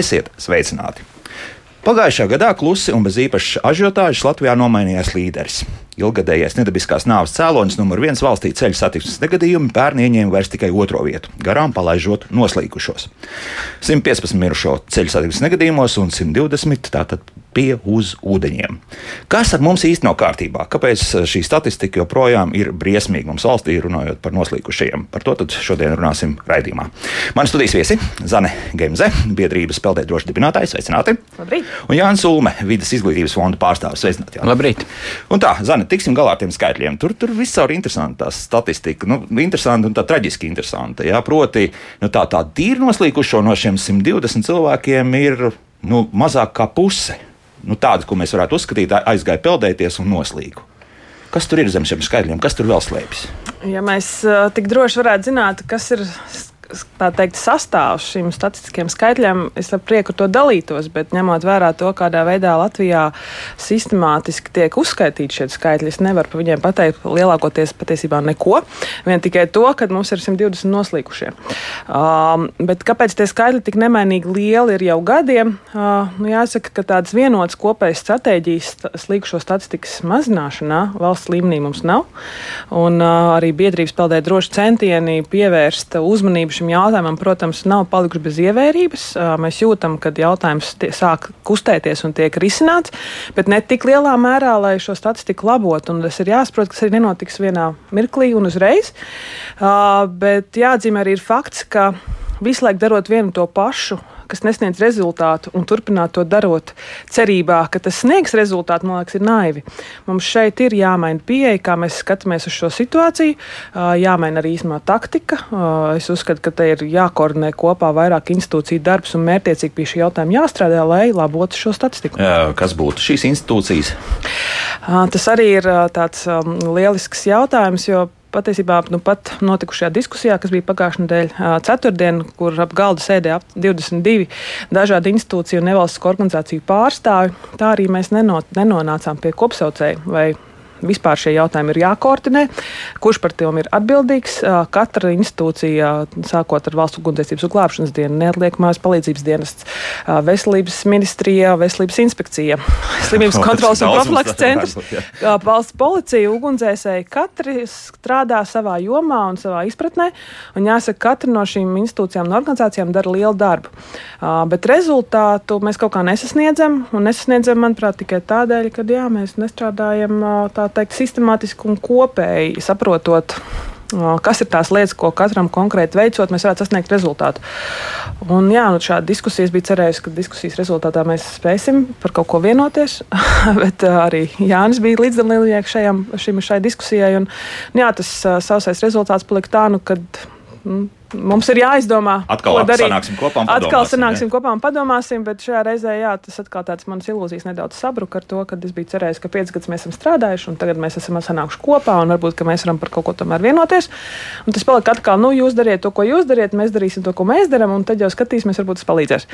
Esiet sveicināti! Pagājušā gadā klusi un bez īpašas ažiotāžas Latvijā nomainījās līderis. Ilgadējais nedabiskās nāves cēlonis numur viens valstī ceļu satiksmes negadījumi pērn ieņēma vairs tikai otro vietu, garām palaižot noslīkušos. 115 mirušo ceļu satiksmes negadījumos un 120 tātad pie uz ūdeņiem. Kas ar mums īsti nav kārtībā? Kāpēc šī statistika joprojām ir briesmīga mums valstī, runājot par noslīkušajiem? Par to šodien runāsim raidījumā. Mani studijas viesi - Zane Gemze, biedrības Peldēt droši dibinātājs, sveicināti! Labrīt! Un Jānis Ulme, vidas izglītības fonda pārstāvis, sveicināti! Jāni. Labrīt! Un tā, Zane, tiksim galā ar tiem skaitļiem. Tur, tur viscaur interesanta tā statistika. Nu, interesanti un tā traģiski interesanta. Jā, proti, nu, tā, tā tīri noslīkušo no šiem 120 cilvēkiem ir nu, mazāk kā puse. Nu, tādas, ko mēs varētu uzskatīt, aizgāja peldēties un noslīgu. Kas tur ir zem šiem skaitļiem, kas tur vēl slēpjas? Ja mēs uh, tik droši varētu zināt, kas ir teikt, sastāvs šiem statistiskiem skaitļiem, es ar prieku to dalītos, bet ņemot vērā to, kādā veidā Latvijā sistemātiski tiek uzskaitīti šie skaitļi, es nevaru par viņiem pateikt lielākoties patiesībā neko. Vien tikai to, ka mums ir 120 noslīkušie. Um, bet kāpēc tie skaitļi tik nemainīgi lieli ir jau gadiem? Uh, nu, jāsaka, ka tādas vienotas kopējas stratēģijas slīkušo statistikas mazināšanā valsts līmenī mums nav. Un uh, arī biedrības peldē droši centieni pievērst uzmanību šim jautājumam, protams, nav palikuši bez ievērības. Mēs jūtam, ka jautājums sāk kustēties un tiek risināts, bet ne tik lielā mērā, lai šo statistiku labotu. Un tas ir jāsaprot, ka tas arī nenotiks vienā mirklī un uzreiz. Bet jāatzīmē arī fakts, ka visu laiku darot vienu to pašu kas nesniedz rezultātu, un turpināt to darot cerībā, ka tas sniegs rezultātu, man liekas, ir naivi. Mums šeit ir jāmaina pieeja, kā mēs skatāmies uz šo situāciju, jāmaina arī īstenībā taktika. Es uzskatu, ka te ir jākoordinē kopā vairāk institūciju darbs un mērķiecīgi pie šī jautājuma jāstrādā, lai labotu šo statistiku. Jā, kas būtu šīs institūcijas? Tas arī ir tāds lielisks jautājums, jo patiesībā nu, pat notikušajā diskusijā, kas bija pagājušā nedēļa ceturtdien, kur ap galda sēdēja ap 22 dažādu institūciju un nevalstisku organizāciju pārstāvi, tā arī mēs nenonācām pie kopsaucēja vai vispār šie jautājumi ir jākoordinē. Kurš par tiem ir atbildīgs? Katra institūcija, sākot ar valsts ugunsdzēsības un glābšanas dienu, neatliekamās palīdzības dienests, veselības ministrija, veselības inspekcija, slimības kontrolas un profilaks centrs, valsts policija, ugunsdzēsēji. Katri strādā savā jomā un savā izpratnē. Un jāsaka, katra no šīm institūcijām un organizācijām dara lielu darbu. Bet rezultātu mēs kaut kā nesasniedzam. Un nesasniedzam, manuprāt, tikai tādēļ, ka jā, mēs nestrādājam tā teikt, sistemātiski un kopēji saprotot. Kas ir tās lietas, ko katram konkrēti veicot, mēs varētu sasniegt rezultātu. Un, jā, nu, šāda diskusijas bija cerējusi, ka diskusijas rezultātā mēs spēsim par kaut ko vienoties. Bet arī Jānis bija līdzdalībnieks šai, šai diskusijai. Un, jā, tas sausais rezultāts palika tā, nu, kad. Mm, Mums ir jāizdomā, atkal, ko darīt. Sanāksim kopā un padomāsim. Atkal sanāksim jā. kopā un padomāsim, bet šajā reizē jā, tas atkal tāds manas ilūzijas nedaudz sabruka ar to, ka es biju cerējis, ka piecus gadus mēs esam strādājuši, un tagad mēs esam sanākuši kopā, un varbūt mēs varam par kaut ko tomēr vienoties. Un tas palika atkal, nu, jūs dariet to, ko jūs dariet, mēs darīsim to, ko mēs darām, un tad jau skatīsimies, varbūt tas palīdzēs.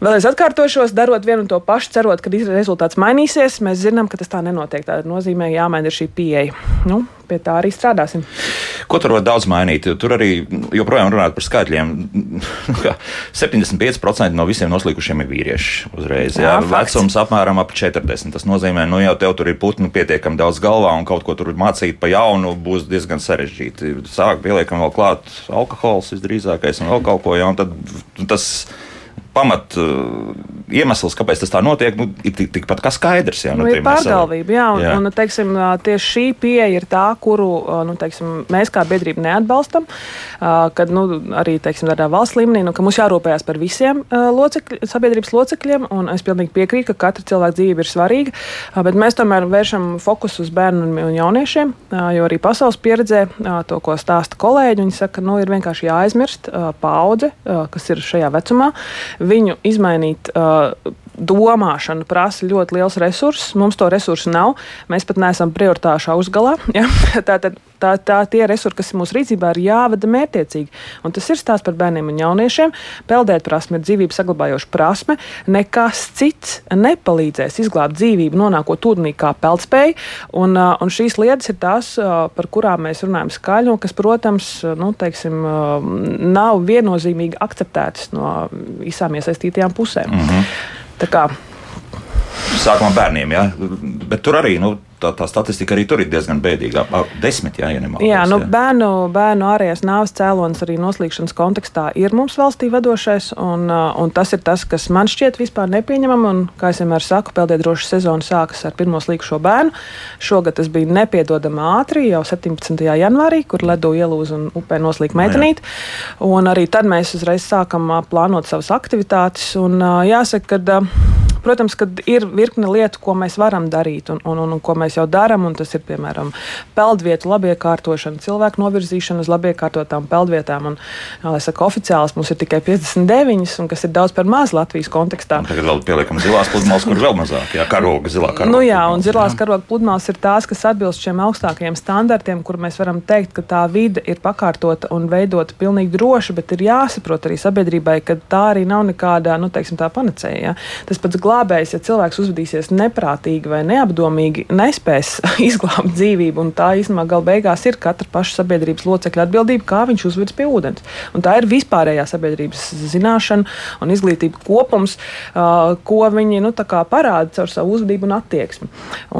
Vēlreiz atkārtošos, darot vienu un to pašu, cerot, ka rezultāts mainīsies. Mēs zinām, ka tas tā nenotiek. Tā nozīmē, jāmaina šī pieeja. Nu, pie tā arī strādāsim. Ko tur var daudz mainīt? Tur arī joprojām runājot par skaitļiem. 75% no visiem noslīkušiem ir vīrieši uzreiz. Jā, jā vecums apmēram ap 40. Tas nozīmē, nu jau tev tur ir putnu pietiekami daudz galvā un kaut ko tur mācīt pa jaunu būs diezgan sarežģīti. Sāk pieliekam vēl klāt alkohols visdrīzākais un vēl kaut ko, ja, un tad tas pamat uh, iemesls, kāpēc tas tā notiek, nu, ir tik, tikpat kā skaidrs. Jā, nu, ir pārgalvība, jā, un, jā. un teiksim, tieši šī pieeja ir tā, kuru nu, teiksim, mēs kā biedrība neatbalstam. Kad nu, arī teiksim, tādā valsts līmenī nu, mums jārūpējas par visiem locekļ, sabiedrības locekļiem, un es pilnīgi piekrītu, ka katra cilvēka dzīve ir svarīga, bet mēs tomēr vēršam fokusu uz bērniem un jauniešiem, jo arī pasaules pieredzē to, ko stāsta kolēģi, viņi saka, ka nu, ir vienkārši jāaizmirst paudze, kas ir šajā vecumā viņu izmainīt. Uh, domāšana prasa ļoti liels resursus. Mums to resursu nav. Mēs pat neesam prioritāšu uzgalā. Ja? Tātad tā, tā, tie resursi, kas ir mūsu rīcībā, ir jāvada mērķiecīgi. Un tas ir stāsts par bērniem un jauniešiem. Peldēt prasme ir dzīvības saglabājoša prasme. Nekas cits nepalīdzēs izglābt dzīvību, nonākot ūdenī kā peldspēja. Un, un šīs lietas ir tās, par kurām mēs runājam skaļi, un kas, protams, nu, teiksim, nav viennozīmīgi akceptētas no visām iesaistītajām pusēm. Mm -hmm. Tā kā sākumā bērniem, ja? bet tur arī nu, tā, tā statistika arī tur ir diezgan bēdīga. Desmit, jā, ja nemaldos. Jā, nu, jā. Bērnu, bērnu ārējās nāves cēlonis arī noslīkšanas kontekstā ir mums valstī vadošais, un, un tas ir tas, kas man šķiet vispār nepieņemam. Un, kā es vienmēr saku, peldēdroša sezona sākas ar pirmo slīkušo bērnu. Šogad tas bija nepiedodami ātri, jau 17. janvārī, kur ledu ielūza un upē noslīka nu meitenīte. Un arī tad mēs uzreiz sākam plānot savas aktivitātes. Un, jāsaka, ka Protams, ka ir virkne lietu, ko mēs varam darīt un, un, un, un ko mēs jau darām. Tas ir piemēram peldvietu labiekārtošana, cilvēku novirzīšana uz labiekārtotām peldvietām. Un, jau saka, oficiāls mums ir tikai 59, un kas ir daudz par maz Latvijas kontekstā. Un tagad vēl pieliekam zilās pludmales, kur vēl mazāk, jā, karoga, zilā karoga. Nu jā, un zilās karoga pludmales ir tās, kas atbilst šiem augstākajiem standartiem, kur mēs varam teikt, ka tā vide ir pakārtota un veidota pilnīgi droši, bet ir jāsaprot arī sabiedrībai, ka tā arī nav nekāda, nu, teiksim, tā panacēja. Ja? Tas pats glābējs, ja cilvēks uzvedīsies neprātīgi vai neapdomīgi, nespēs izglābt dzīvību. Tā īstenībā gala beigās ir katra paša sabiedrības locekļa atbildība, kā viņš uzvedas pie ūdens. Un tā ir vispārējā sabiedrības zināšana un izglītība kopums, uh, ko viņi nu, parāda caur savu uzvedību un attieksmi.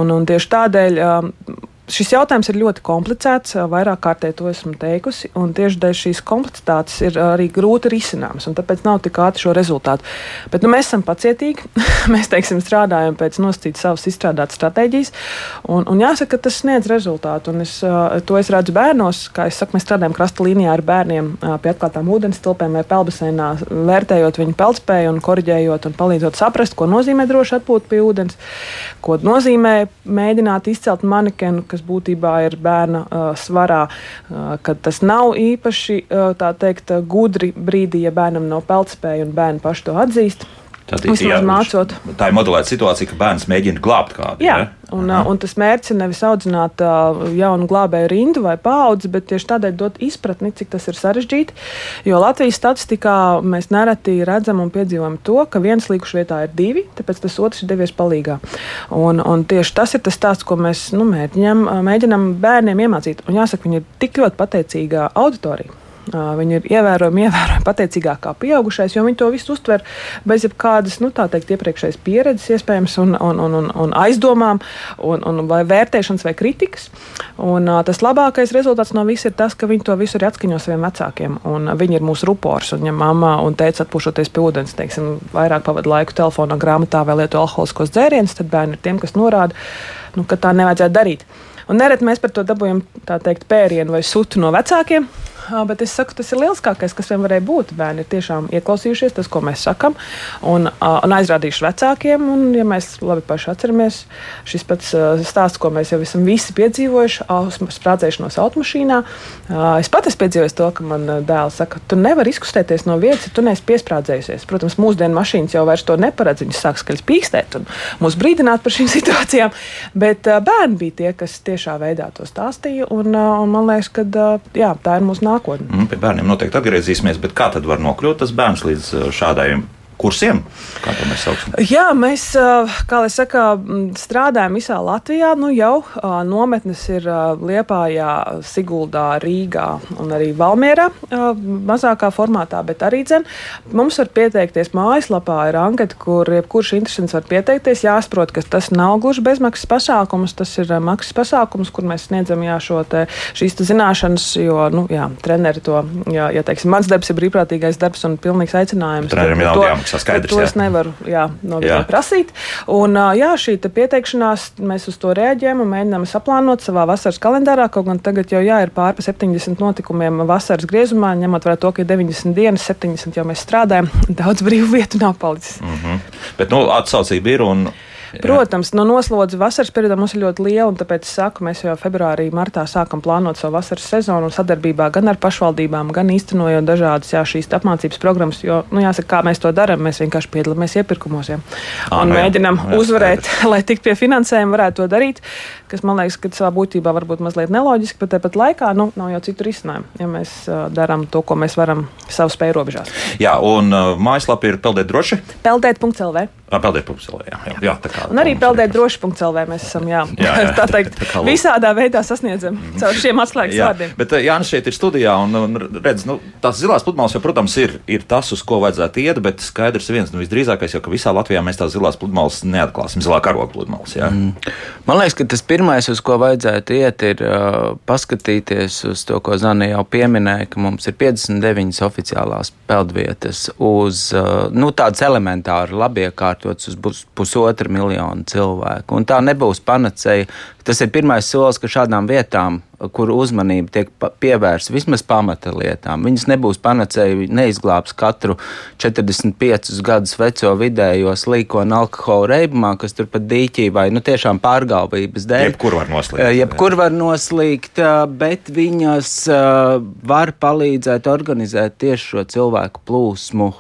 Un, un tieši tādēļ uh, Šis jautājums ir ļoti komplicēts, vairāk kārtē to esmu teikusi, un tieši dēļ šīs kompleksitātes ir arī grūti risināms, un tāpēc nav tik ātri šo rezultātu. Bet nu, mēs esam pacietīgi, mēs teiksim, strādājam pēc nosacītas savas izstrādātas stratēģijas, un, un jāsaka, ka tas sniedz rezultātu. Es, to es redzu bērnos, kā es saku, mēs strādājam krasta līnijā ar bērniem pie atklātām ūdens tilpēm vai peldbaseinā, vērtējot viņu peldspēju un korģējot un palīdzot saprast, ko nozīmē droši atpūt pie ūdens, ko nozīmē mēģināt izcelt manekenu, kas būtībā ir bērna uh, svarā, uh, ka tas nav īpaši uh, teikt, gudri brīdī, ja bērnam nav peldspēja un bērni paši to atzīst. Tad, jā, mācot. Tā ir modelēta situācija, ka bērns mēģina glābt kādu. Jā, ja? un, Aha. un tas mērķis ir nevis audzināt jaunu glābēju rindu vai paudzi, bet tieši tādēļ dot izpratni, cik tas ir sarežģīti. Jo Latvijas statistikā mēs nereti redzam un piedzīvojam to, ka viens līkušu vietā ir divi, tāpēc tas otrs ir devies palīgā. Un, un tieši tas ir tas stāsts, ko mēs nu, mēģinām, mēģinām bērniem iemācīt. Un jāsaka, viņi ir tik ļoti pateicīga auditorija. Viņi ir ievērojami, ievērojami pateicīgāki kā pieaugušais, jo viņi to visu uztver bez jebkādas, nu, tā teikt, iepriekšējas pieredzes, iespējams, un, un, un, un, un aizdomām, un, un vai vērtēšanas vai kritikas. Un, tas labākais rezultāts no visa ir tas, ka viņi to visu arī atskaņo saviem vecākiem. Un, viņi ir mūsu rupors, un ja mamma un teica, atpūšoties pie ūdens, teiksim, vairāk pavadu laiku telefonā, grāmatā vai lieto alkoholiskos dzērienus, tad bērni ir tiem, kas norāda, nu, ka tā nevajadzētu darīt. Un nereti mēs par to dabūjam teikt, pērienu vai sutu no vecākiem. Bet es saku, tas ir lielākais, kas vien varēja būt. Bērni ir tiešām ieklausījušies tas, ko mēs sakām, un, un aizrādījuši vecākiem. Un, ja mēs labi paši atceramies, šis pats stāsts, ko mēs jau esam visi piedzīvojuši, sprādzēšanos automašīnā. Es pat esmu piedzīvojis to, ka man dēls saka, tu nevari izkustēties no vietas, ja tu neesi piesprādzējusies. Protams, mūsdienu mašīnas jau vairs to neparedz. Viņas sāk skaļi pīkstēt un mūs brīdināt par šīm situācijām. Bet bērni bija tie, kas tiešā veidā to stāstīja. Un, un man liekas, ka jā, tā ir mūsu nākotne nākotni. Mm, pie bērniem noteikti atgriezīsimies, bet kā tad var nokļūt tas bērns līdz šādai kursiem? Kā to mēs saucam? Jā, mēs, kā jau saka, strādājam visā Latvijā. Nu, jau nometnes ir Liepājā, Siguldā, Rīgā un arī Valmierā. Mazākā formātā, bet arī dzen. Mums var pieteikties mājaslapā, ir anketa, kur jebkurš interesants var pieteikties. Jāsaprot, ka tas nav gluži bezmaksas pasākums, tas ir maksas pasākums, kur mēs sniedzam jā, te, šīs te zināšanas, jo, nu, jā, treneri to, jā, ja teiksim, mans darbs ir brīvprātīgais darbs un pilnīgs aicinājums. Trenerim jau jāmaksā jāmaksā skaidrs. To es nevaru jā, no viņiem prasīt. Un, jā, šī pieteikšanās, mēs uz to reaģējam un mēģinām saplānot savā vasaras kalendārā. Kaut gan tagad jau jā, ir pār pa 70 notikumiem vasaras griezumā, ņemot vērā to, ka ir 90 dienas, 70 jau mēs strādājam, daudz brīvu vietu nav palicis. Mm -hmm. Bet nu, atsaucība ir. Un... Protams, no noslodzi vasaras periodā mums ir ļoti liela, un tāpēc saku, mēs jau februārī, martā sākam plānot savu vasaras sezonu sadarbībā gan ar pašvaldībām, gan īstenojot dažādas jā, šīs apmācības programmas, jo, nu, jāsaka, kā mēs to darām, mēs vienkārši piedalāmies iepirkumos, jā. Un nu jā, mēģinam nu jā, uzvarēt, skaidrs. lai tik pie finansējuma varētu to darīt, kas man liekas, ka savā būtībā varbūt mazliet neloģiski, bet tāpat laikā, nu, nav jau citu risinājumu, ja mēs uh, darām to, ko mēs varam savu spēju robežās. Jā, un uh, mājaslapa ir peldēt droši. Peldēt.lv Peldēt publiski. Jā, jā, jā, tā kā. Un arī peldēt droši.lv mēs esam, jā, Jā, jā. tā teikt, Tā kā visādā veidā sasniedzam caur šiem atslēgas Jā, vārdiem. bet uh, Jānis šeit ir studijā, un, un redz, nu, tās zilās pludmales, jau, protams, ir, ir tas, uz ko vajadzētu iet, bet skaidrs viens, nu, visdrīzākais jau, ka visā Latvijā mēs tās zilās pludmales neatklāsim, zilā karoga pludmales. Jā. Mm. Man liekas, ka tas pirmais, uz ko vajadzētu iet, ir uh, paskatīties uz to, ko Zana jau pieminēja, ka mums ir 59 oficiālās peldvietas uz uh, nu, tādas elementāri labi iekārtotas uz pus, pusotra miljonu cilvēku. Un tā nebūs panacēja. Tas ir pirmais solis, ka šādām vietām, kur uzmanība tiek pievērsta vismaz pamata lietām, viņas nebūs panacēja, neizglābs katru 45 gadus veco vidējo slīko un alkohola reibumā, kas tur pat dīķī vai nu, tiešām pārgalvības dēļ. Jebkur var noslīgt. Eh, Jebkur var noslīgt, eh, bet viņas eh, var palīdzēt organizēt tieši šo cilvēku plūsmu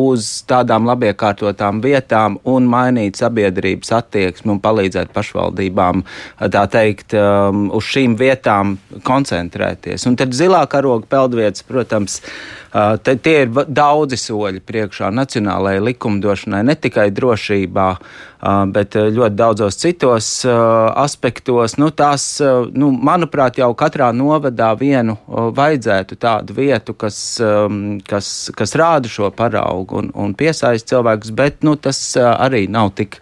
uz tādām labiekārtotām vietām un mainīt sabiedrības attieksmi un palīdzēt pašvaldībām, tā teikt, eh, uz šīm vietām koncentrēties. Un tad zilā karoga peldvietas, protams, te- tie ir daudzi soļi priekšā nacionālajai likumdošanai, ne tikai drošībā, Uh, bet uh, ļoti daudzos citos uh, aspektos, nu, tās, uh, nu, manuprāt, jau katrā novadā vienu uh, vajadzētu tādu vietu, kas, um, kas, kas rāda šo paraugu un, un piesaista cilvēkus, bet nu, tas uh, arī nav tik.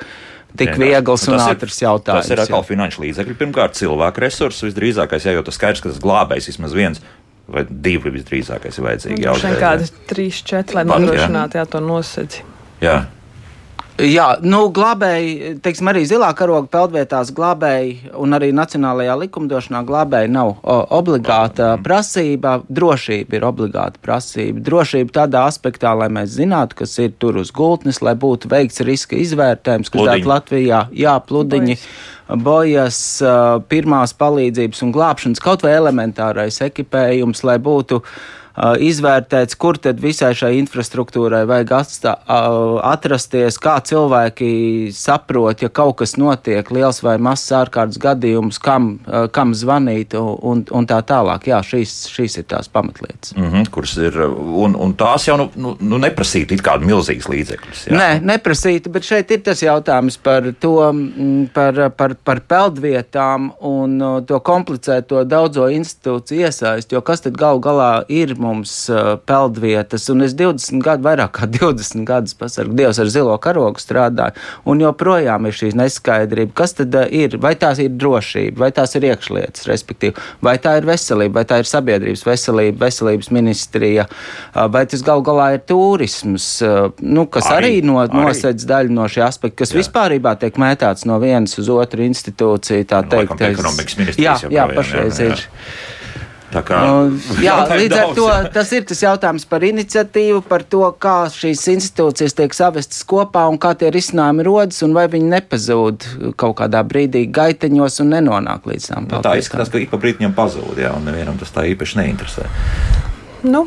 Tik Vienkārši. viegls Nu, un ir- ātrs jautājums. Tas ir atkal finanšu līdzekļi. Pirmkārt, cilvēku resursi visdrīzākais, jā, jo tas skaidrs, ka tas glābējs vismaz viens vai divi visdrīzākais ir vajadzīgi. Droši vien jāuzreiz, kādi trīs, četri, lai jā. nodrošinātu jā, to nosedzi. Jā. Jā, nu, glābēji, teiksim, arī zilā karoga peldvietās glābēji un arī nacionālajā likumdošanā glābēji nav o, obligāta prasība. Drošība ir obligāta prasība. Drošība tādā aspektā, lai mēs zinātu, kas ir tur uz gultnes, lai būtu veikts riska izvērtējums, kas tādā Latvijā, jā, pludiņi. Bojas, ā, pirmās palīdzības un glābšanas, kaut vai elementārais ekipējums, lai būtu uh, izvērtēts, kur tad visai šai infrastruktūrai vajag atstā, uh, atrasties, kā cilvēki saprot, ja kaut kas notiek, liels vai mazs ārkārtas gadījums, kam, uh, kam zvanīt un, un, tā tālāk. Jā, šīs, šīs ir tās pamatlietas. Mm -hmm, kuras ir, un, un tās jau nu, nu, nu neprasītu it kādu milzīgas līdzekļus. jā. Nē, neprasītu, bet šeit ir tas jautājums par to, mm, par, par, par peldvietām un to komplicēto daudzo institūciju iesaisti. Jo kas tad galu galā ir mums uh, peldvietas? Un es 20 gadu, vairāk kā 20 gadus pasargu Dievs ar zilo karogu strādāju, un joprojām ir šī neskaidrība. Kas tad uh, ir? Vai tās ir drošība, vai tās ir iekšlietas, respektīvi, vai tā ir veselība, vai tā ir sabiedrības veselība, veselības ministrija, uh, vai tas galu galā ir turisms, nu, kas Arī, arī, no, nosedz daļu no šī aspekta, kas Jā. vispār tiek mētāts no vienas uz otru institūciju. Tā Nu, teikt, ekonomikas ministrijas jā, jā, pašreiz jā, jā. ir. Tā kā, Uh, jā, līdz ar daudz, to jā. tas ir tas jautājums par iniciatīvu, par to, kā šīs institūcijas tiek savestas kopā un kā tie risinājumi rodas, un vai viņi nepazūd kaut kādā brīdī gaiteņos un nenonāk līdz tām Nu, tā izskatās, ka ik pa brīdim pazūd, jā, un nevienam tas tā īpaši neinteresē. Nu,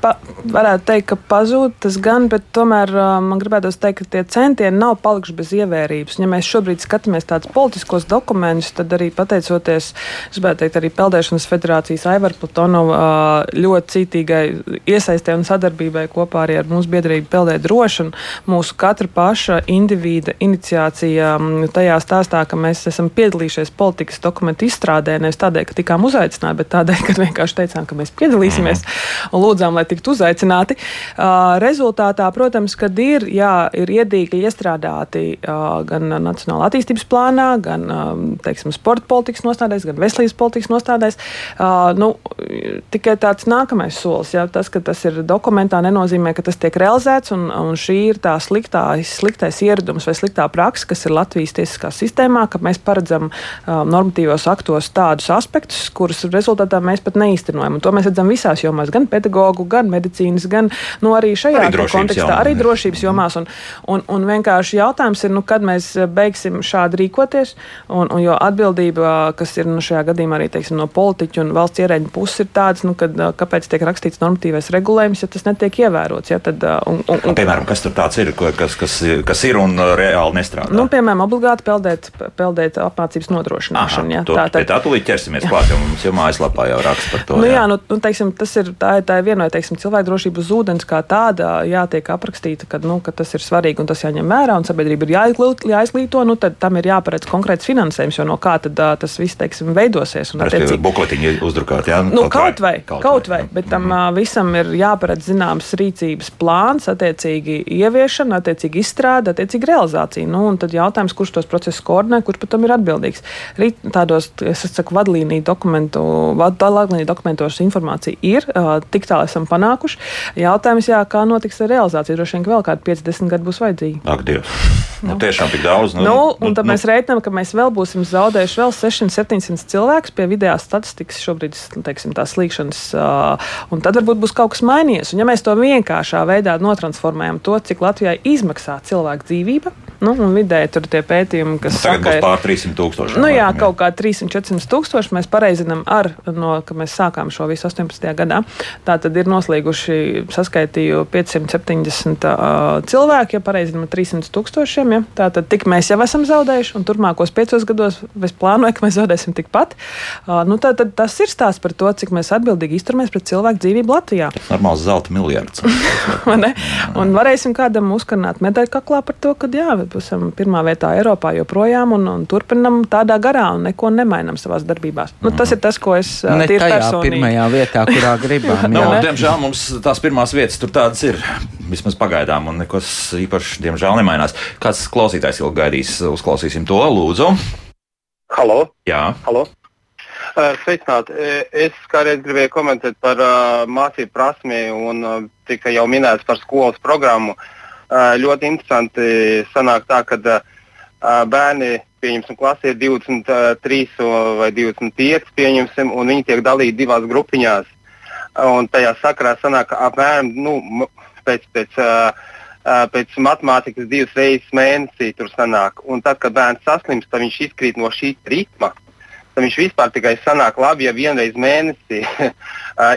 pa, varētu teikt, ka pazūd tas gan, bet tomēr uh, man gribētos teikt, ka tie centieni nav palikuši bez ievērības. Ja mēs šobrīd skatāmies tādus politiskos dokumentus, tad arī pateicoties, es gribētu teikt, arī Peldēšanas federācijas Aivar Platonovu uh, ļoti cītīgai iesaistē un sadarbībai kopā arī ar mūsu biedrību Peldēt droši un mūsu katra paša individa iniciācija mm, tajā stāstā, ka mēs esam piedalījušies politikas dokumentu izstrādē, nevis tādēļ, ka tikām uzaicināti, bet tādēļ, ka vienkārši teicām, ka mēs piedalīsimies un lūdzām, lai tiktu uzaicināti. Uh, rezultātā, protams, kad ir, jā, ir iedīgļi iestrādāti uh, gan Nacionālā attīstības plānā, gan um, teiksim, sporta politikas nostādēs, gan veselības politikas nostādēs. Uh, nu, tikai tāds nākamais solis, jā, tas, ka tas ir dokumentā, nenozīmē, ka tas tiek realizēts, un, un šī ir tā sliktā, sliktais ieradums vai sliktā praksa, kas ir Latvijas tiesiskā sistēmā, ka mēs paredzam um, normatīvos aktos tādus aspektus, kurus rezultātā mēs pat neīstenojam. Un to mēs redzam visās jomās, gan pedagoģu, gan gan medicīnas, gan nu, arī šajā Arī kontekstā, jomā. arī drošības jomās. Un, un, un vienkārši jautājums ir, nu, kad mēs beigsim šādi rīkoties, un, un jo atbildība, kas ir nu, šajā gadījumā arī teiksim, no politiķu un valsts ierēģu puses, ir tāda, nu, kad, ā, kāpēc tiek rakstīts normatīvais regulējums, ja tas netiek ievērots. Ja, tad, un, un, un, Piemēram, kas tur tāds ir, kas, kas, kas ir un reāli nestrādā? Nu, piemēram, obligāti peldēt, peldēt apmācības nodrošināšanu. ja, tā, tā, pie tā tūlīt ķersimies klāt, jo mums jau mājaslapā jau raksta par to. Nu, jā, nu, nu, teiksim, tas ir, tā, tā ir viena no teiksim, cilvēku drošības uz ūdens kā tāda, jātiek aprakstīta, ka, nu, ka tas ir svarīgi un tas jāņem vērā, un sabiedrība ir jāizglīto, nu, tad tam ir jāparedz konkrēts finansējums, jo no kā tad, ā, tas viss teiksim, veidosies. Un, attiecīgi- bukletiņi uzdrukāt, jā? Nu, kaut vai, kaut vai, jā. bet tam mm. visam ir jāparedz zināms rīcības plāns, attiecīgi ieviešana, attiecīgi izstrāde, attiecīgi realizācija. Nu, un tad jautājums, kurš tos procesus koordinē, kurš par tam ir atbildīgs. Arī tādos, es saku, vadlīniju dokumentu, vadlīniju dokumentos informācija ir, ā, tik tālu esam panākuši. Jautājums, jā, kā notiks ar realizāciju, droši vien, vēl kādi 50 gadi būs vajadzīgi. Ak, Dievs. Nu, tiešām tik daudz. Nu, un tad mēs rēķinām, ka mēs vēl būsim zaudējuši vēl 600-700 cilvēkus pie vidējās statistikas šobrīd, teiksim, tās slīkšanas, un tad varbūt būs kaut kas mainījies. Un ja mēs to vienkāršā veidā notransformējam to, cik Latvijai izmaksā cilvēku dzīvība, nu, un vidēji tur tie pētījumi, kas Nu, saka, būs pār 300 tūkstoši. Nu, jā, kaut kā 300-400 tūkstoši mēs pareizinām ar, no, ka mēs sākām šo visu 18. gadā. Tā tad ir noslīguši, saskaitīju 570 uh, cilvēki, ja pareizinām ar 300 tūkstošiem. Ja? Tā tad tik mēs jau esam zaudējuši, un turpmākos piecos gados es plānoju, ka mēs zaudēsim tikpat. Uh, nu, tā, tad tas ir stāsts par to, cik mēs atbildīgi izturamies pret cilvēku dzīvību Latvijā. Normāls zelta miljards. Un varēsim kādam uzkarnāt medaļu kaklā par to, ka jā, esam pirmā vietā Eiropā joprojām un, un turpinam tādā garā un neko nemainam savās darbībās. Nu, tas ir tas, ko es Ne tajā personīgi. pirmajā vietā, kurā gribam. Nu, jā. diemžēl mums tās pirmās vietas tur tādas ir. Vismaz pagaidām, un nekas īpaši, diemžēl, nemainās. Kāds klausītājs ilgi gaidīs, uzklausīsim to, lūdzu. Halo, Jā, halo. Sveicināti. Es kādreiz gribēju komentēt par uh, mācību prasmi un uh, tika jau minēts par skolas programmu. Uh, ļoti interesanti sanāk tā, ka uh, bērni, pieņemsim, klasē ir 23 vai 25, pieņemsim, un viņi tiek dalīti divās grupiņās. Un tajā sakarā sanāk, apmēram nu, pēc, pēc, pēc matemātikas divas reizes mēnesī tur sanāk. Un tad, kad bērns saslimst, tad viņš izkrīt no šī ritma. Tad viņš vispār tikai sanāk labi, ja vienreiz mēnesī uh,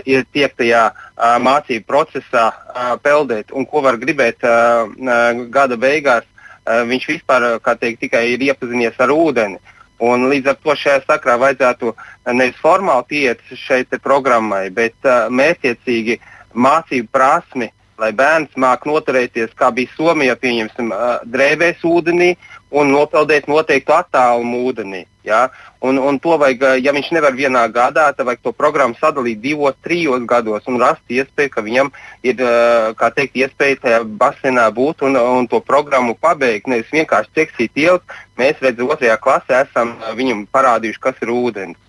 ir tiek tajā uh, mācību procesā uh, peldēt. Un ko var gribēt uh, uh, gada beigās, uh, viņš vispār uh, teikt, tikai ir iepazinies ar ūdeni. Un līdz ar to šajā sakrā vajadzētu nevis formāli pieiet šai te programmai, bet uh, mērķiecīgi mācību prasmi, lai bērns māk noturēties, kā bija Somijā, pieņemsim, uh, drēbēs ūdenī un nopeldēt noteiktu attālumu ūdenī. Ja? Un, un to vajag, ja viņš nevar vienā gadā, tad vajag to programmu sadalīt divos, trijos gados un rast iespēju, ka viņam ir teikt, iespēja tajā basēnā būt un, un to programmu pabeigt. Nevis vienkārši ceksīt ielas, mēs redzam, otrajā klasē esam viņam parādījuši, kas ir ūdens.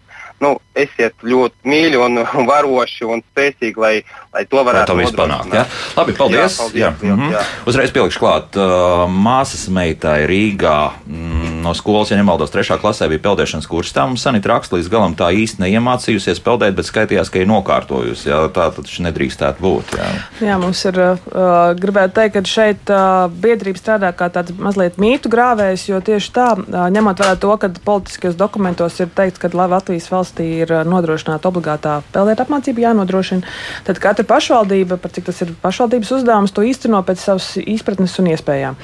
Nu, esiet ļoti mīļi un varoši un spēcīgi, lai, lai to lai varētu to visu panākt. Nodrošināt. Labi, paldies. Jā, paldies, jā. jā, Mhm. jā. Uzreiz pielikšu klāt. Uh, māsas meitai Rīgā mm, no skolas, ja nemaldos, trešā klasē bija peldēšanas kurs. Tā mums sanita raksta līdz galam tā īsti neiemācījusies peldēt, bet skaitījās, ka ir nokārtojusi. Jā, tā taču nedrīkstētu būt. Jā. Jā, mums ir, uh, gribētu teikt, ka šeit uh, biedrība strādā kā tāds mazliet mītu grāvējs, jo tieši tā, uh, ņemot vērā to, ka politiskajos dokumentos ir teikts, ka lai Latvijas valstī ir uh, nodrošināta obligātā peldēt apmācība jānodrošina, tad katra pašvaldība, par cik tas ir pašvaldības uzdevums, to īsteno pēc savas izpratnes un iespējām.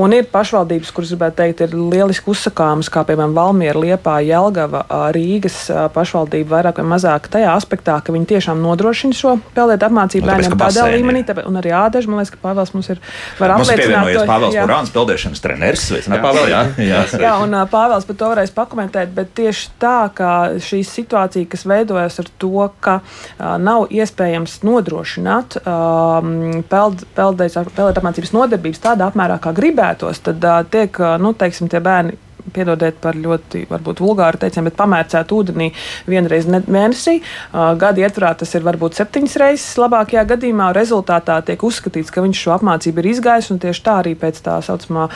Un ir pašvaldības, kuras, gribētu teikt, ir lieliski uzsakāmas, kā piemēram Valmiera, Liepā, Jelgava, Rīgas pašvaldība vairāk vai mazāk tajā aspektā, ka viņi tiešām nodrošina šo peldēt apmācību bērniem tādā līmenī, ir. tāpēc, un arī ādaži, man liekas, ka Pāvils mums ir var Mums ir apliecināt. pievienojies to- Pāvils jā. Burāns, peldēšanas treneris. Sveicināt, Pāvēl, jā, jā, Jā, un uh, Pāvils par to varēs pakomentēt, bet tieši tā, ka šī situācija, kas veidojas ar to, ka nav iespējams nodrošināt um, peld, peldēt apmācības nodarbības tādā apmērā, kā gribētos, tad uh, tiek, uh, nu, teiksim, tie bērni piedodiet par ļoti varbūt vulgāru teicienu, bet pamērcēt ūdenī vienreiz mēnesī. Gada ietvarā tas ir varbūt septiņas reizes labākajā gadījumā. Rezultātā tiek uzskatīts, ka viņš šo apmācību ir izgājis, un tieši tā arī pēc tā saucamā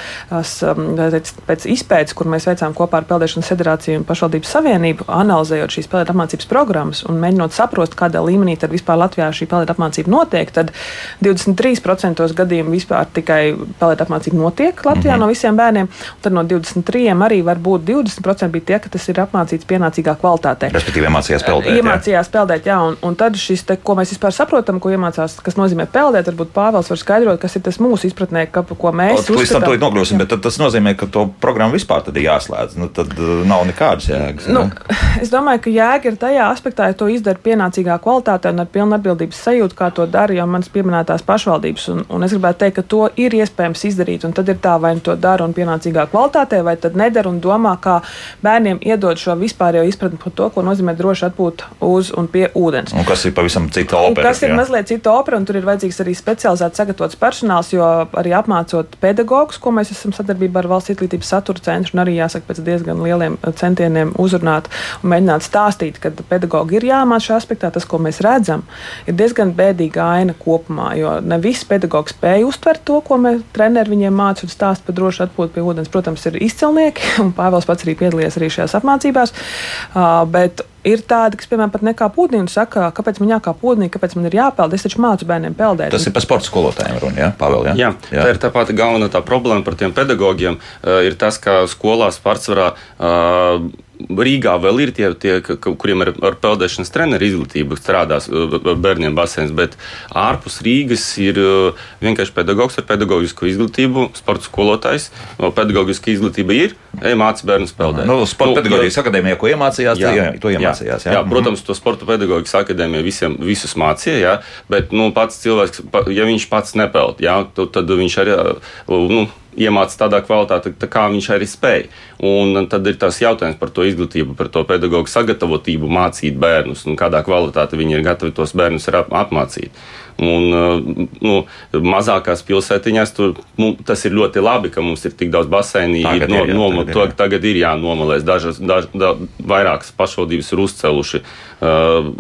pēc izpētes, kur mēs veicām kopā ar Peldēšanas federāciju un pašvaldības savienību, analizējot šīs peldēt apmācības programmas un mēģinot saprast, kādā līmenī tad vispār Latvijā šī peldēt apmācība notiek, tad 23% gadījumu vispār tikai peldēt apmācība notiek Latvijā -hmm. no visiem bērniem, un tad no 23 arī var būt 20% bija tie, ka tas ir apmācīts pienācīgā kvalitātē. Respektīvi, iemācījās peldēt. Iemācījās jā. peldēt, jā, un, un tad šis, te, ko mēs vispār saprotam, ko iemācās, kas nozīmē peldēt, varbūt Pāvils var skaidrot, kas ir tas mūsu izpratnē, ka, ko mēs. Līdz tam to nokļūsim, bet tas nozīmē, ka to programmu vispār ir jāslēdz. Nu, tad uh, nav nekādas jēgas. Nu, es domāju, ka jēga ir tajā aspektā, ja to izdara pienācīgā kvalitātē un ar pilnu atbildības sajūtu, kā to dara jau manas pieminētās pašvaldības. Un, un es gribētu teikt, ka to ir iespējams izdarīt. Un tad ir tā, vai nu to dara un pienācīgā kvalitātē, vai tad nedara un domā, kā bērniem iedod šo vispārējo izpratni par to, ko nozīmē droši atpūt uz un pie ūdens. Un kas ir pavisam cita opera? Kas ir jā? mazliet cita opera, un tur ir vajadzīgs arī specializēts sagatavots personāls, jo arī apmācot pedagogus, ko mēs esam sadarbībā ar valsts izglītības satura centru, un arī jāsaka pēc diezgan lieliem centieniem uzrunāt un mēģināt stāstīt, ka pedagogi ir jāmācās šajā aspektā. Tas, ko mēs redzam, ir diezgan bēdīga aina kopumā, jo ne visi pedagogi spēja uztvert to, ko mēs treneri viņiem mācām un stāsta par drošu atpūtu pie ūdens. Protams, ir izcilnieki, un Pāvils pats arī piedalījies arī šajās apmācībās. Uh, bet ir tādi, kas, piemēram, pat nekāp ūdenī un saka, kāpēc man jākāp ūdenī, kāpēc man ir jāpeld. Es taču mācu bērniem peldēt. Tas ir par sporta skolotājiem runa, ja? Pavēl, ja? Jā, jā, tā ir tā pati galvenā tā problēma par tiem pedagogiem. Uh, ir tas, ka skolās pārsvarā. Uh, Rīgā vēl ir tie, tie kuriem ir ar peldēšanas treneru izglītību, strādās bērniem basēns, bet ārpus Rīgas ir vienkārši pedagogs ar pedagoģisku izglītību, sporta skolotājs. Pedagoģiska izglītība ir, ej mācīt bērnus peldēt. Nu, sporta nu, pedagoģijas akadēmijā, ko iemācījās, jā, jā, to iemācījās. Jā, jā, jā protams, to sporta pedagoģijas akadēmijā visiem visus mācīja, jā, bet nu, pats cilvēks, ja viņš pats nepeld, jā, tad viņš arī. Nu, iemācīt tādā kvalitātē, tā kā viņš arī spēja. Un tad ir tas jautājums par to izglītību, par to pedagoģu sagatavotību, mācīt bērnus un kādā kvalitātē viņi ir gatavi tos bērnus apmācīt. Un, uh, nu, mazākās pilsētiņās tur, nu, tas ir ļoti labi, ka mums ir tik daudz baseini. Tagad, ir, no, ir, jā, noma, tagad, ir, jā. tagad ir jānomalēs. Dažas, daž, da, vairākas pašvaldības ir uzceluši uh,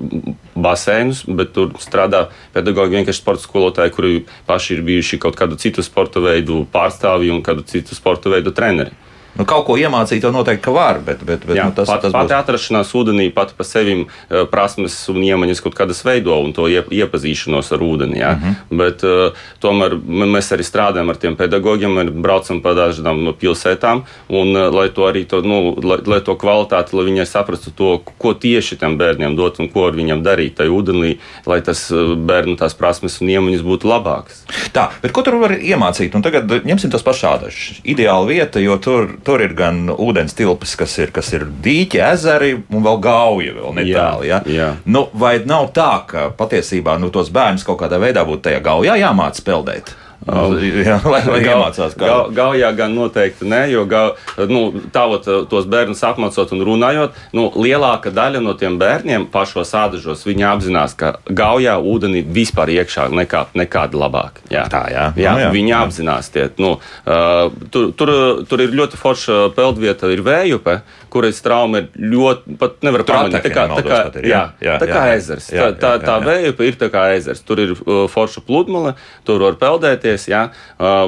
baseinus, bet tur strādā pedagoģi vienkārši sporta skolotāji, kuri paši ir bijuši kaut kādu citu sporta veidu pārstāvji un kādu citu sporta veidu treneri. Nu, kaut ko iemācīt jau noteikti, var, bet, bet, bet Jā, nu, tas, pat, tas pati būs... atrašanās ūdenī pati par sevi uh, prasmes un iemaņas kaut kādas veido un to iep, iepazīšanos ar ūdeni. Uh mhm. -huh. Bet uh, tomēr mēs arī strādājam ar tiem pedagogiem, braucam pa dažādām pilsētām, un uh, lai to arī to, nu, lai, lai to kvalitāti, lai viņi saprastu to, ko tieši tam bērniem dot un ko ar viņiem darīt tajā ūdenī, lai tas bērnu tās prasmes un iemaņas būtu labākas. Tā, bet ko tur var iemācīt? Un tagad ņemsim tos pašādus. Ideāla vieta, jo tur tur ir gan ūdens tilpes, kas ir, kas ir dīķi, ezeri un vēl gauja vēl netālu. Ja? Jā. Nu, vai nav tā, ka patiesībā nu, tos bērnus kaut kādā veidā būtu tajā gaujā jāmācīt peldēt? Jā, lai Gal, iemācās. Kā. Gal, gaujā gan noteikti nē, jo gal, nu, tālot tos bērnus apmācot un runājot, nu, lielāka daļa no tiem bērniem pašos ādažos viņi apzinās, ka gaujā ūdenī vispār iekšā nekā, nekāda labāka. Jā. Tā, jā. jā, nu, jā viņi jā. apzinās. Tie, nu, uh, tur, tur, tur ir ļoti forša peldvieta, ir vējupe, kuras trauma ir ļoti, pat nevar pamanīt. Tā kā, tā kā, ir, jā, jā, tā kā jā, ezers. Jā, jā, tā, tā, vējupe ir tā kā ezers. Tur ir uh, forša pludmale, tur var peldēties iedomāties, ja?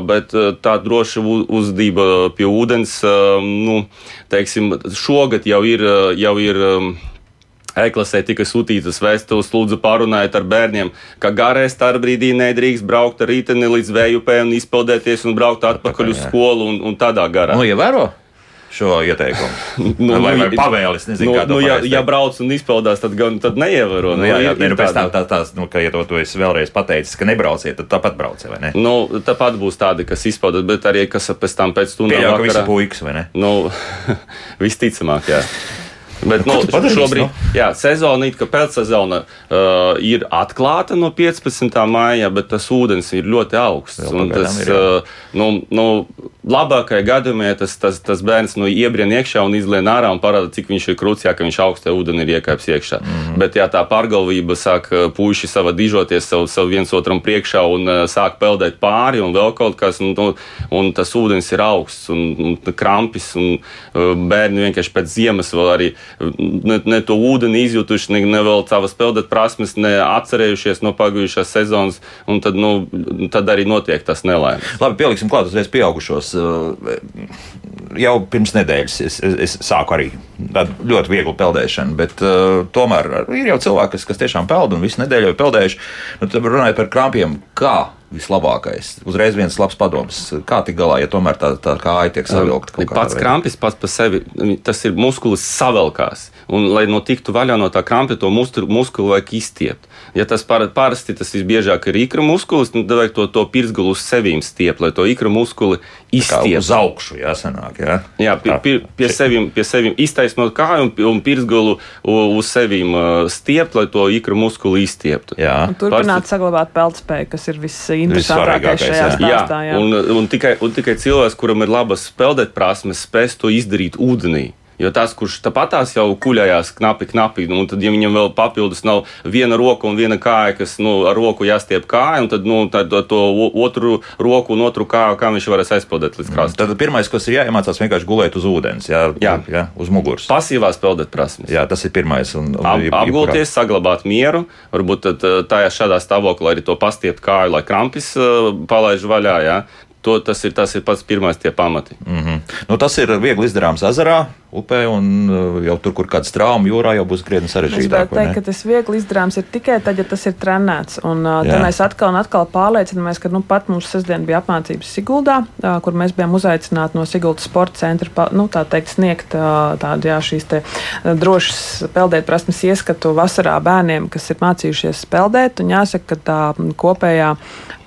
bet tā droša uzdība pie ūdens, nu, teiksim, šogad jau ir. Jau ir E-klasē tika sūtītas vēstules, lūdzu, parunājiet ar bērniem, ka garē starpbrīdī nedrīkst braukt ar rīteni līdz vējupē un izpeldēties un braukt atpakaļ uz skolu un, un tādā garā. Nu, ievēro? Šo ieteikumu. nu, vai, vai pavēlis, nezinu, nu, kā to nu, ja, ja brauc un izpildās, tad gan tad neievēro. Nu, jā, jā, ir, ir pēc tam tā, tās, nu, ka, ja to, to es vēlreiz pateicu, ka nebrauciet, tad tāpat brauciet, vai ne? Nu, tāpat būs tādi, kas izpaudas, bet arī, kas pēc tam pēc stundām. Pieļauj, ka visi puikas, vai ne? Nu, visticamāk, jā. Bet nu, padarīs, šobrīd no? Nu? jā, sezona, it kā pēcsezona, uh, ir atklāta no 15. maija, bet tas ūdens ir ļoti augsts. Tas, ir, uh, nu, nu, labākajā gadījumā tas, tas, tas bērns nu, iebrien iekšā un izlien ārā un parāda, cik viņš ir krūts, ja viņš augstā ūdenī ir iekāpis iekšā. Mm -hmm. Bet, ja tā pārgalvība sāk puiši sava dižoties savu, savu viens otram priekšā un uh, sāk peldēt pāri un vēl kaut kas, un, un, un tas ūdens ir augsts un, un krampis, un uh, bērni vienkārši pēc ziemas vēl arī ne, ne to ūdeni izjutuši, ne, ne vēl savas peldēt prasmes, ne atcerējušies no pagājušās sezonas, un tad, nu, tad arī notiek tas nelaimes. Labi, pieliksim klāt uzreiz pieaugušos jau pirms nedēļas es, es, es sāku arī tādu ļoti vieglu peldēšanu, bet uh, tomēr ir jau cilvēki, kas, kas tiešām peld un visu nedēļu jau peldējuši. Nu, tad runājot par krampiem, kā vislabākais. Uzreiz viens labs padoms. Kā tik galā, ja tomēr tā, tā kāja tiek savilkta? Pats krampis pats par sevi, tas ir muskulis savelkās. Un, lai no tiktu vaļā no tā krampja, to muskuli vajag izstiept. Ja tas parasti tas visbiežāk ir ikra muskulis, tad vajag to, to pirksgalu uz sevīm stiept, lai to ikra muskuli izstiept. Uz augšu jāsanāk, jā? Jā, pie, pie, pie, sevīm, pie sevīm iztaisnot kāju un, un pirksgalu uz sevīm stiept, lai to ikra muskuli izstieptu. Jā. Un turpināt parasti... saglabāt peldspēju, kas ir viss interesantākais šajā stāstā. Jā, jā. Un, un, tikai, un tikai cilvēks, kuram ir labas peldēt prasmes, spēs to izdarīt ūdenī. Jo tas, kurš tāpatās jau kuļājās knapi, knapi, nu, tad, ja viņam vēl papildus nav viena roka un viena kāja, kas nu, ar roku jāstiep kāja, un tad nu, tad, to otru roku un otru kāju, kā viņš varēs aizpildīt līdz krastam. Tad pirmais, kas ir jāiemācās, vienkārši gulēt uz ūdens, jā, jā. jā uz muguras. Pasīvās peldēt prasmes. Jā, tas ir pirmais. Un, un, Ap, apgulties, saglabāt mieru, varbūt tajā šādā stāvoklī arī to pastiept kāju, lai krampis uh, palaiž vaļā. Jā. To, tas, ir, tas ir pats pirmais tie pamati. Mm -hmm. nu, tas ir viegli izdarāms ezerā, upē, un uh, jau tur, kur kāda trauma jūrā, jau būs krietni sarežģītāk. Es gribētu teikt, ka tas viegli izdarāms ir tikai tad, ja tas ir trenēts. Un uh, tad mēs atkal un atkal pārliecinamies, ka nu, pat mums sestdien bija apmācības Siguldā, uh, kur mēs bijām uzaicināti no Siguldas sporta centra, nu, tā teikt, sniegt tādu, jā, šīs te drošas peldēt prasmes ieskatu vasarā bērniem, kas ir mācījušies peldēt, un jāsaka, ka tā kopējā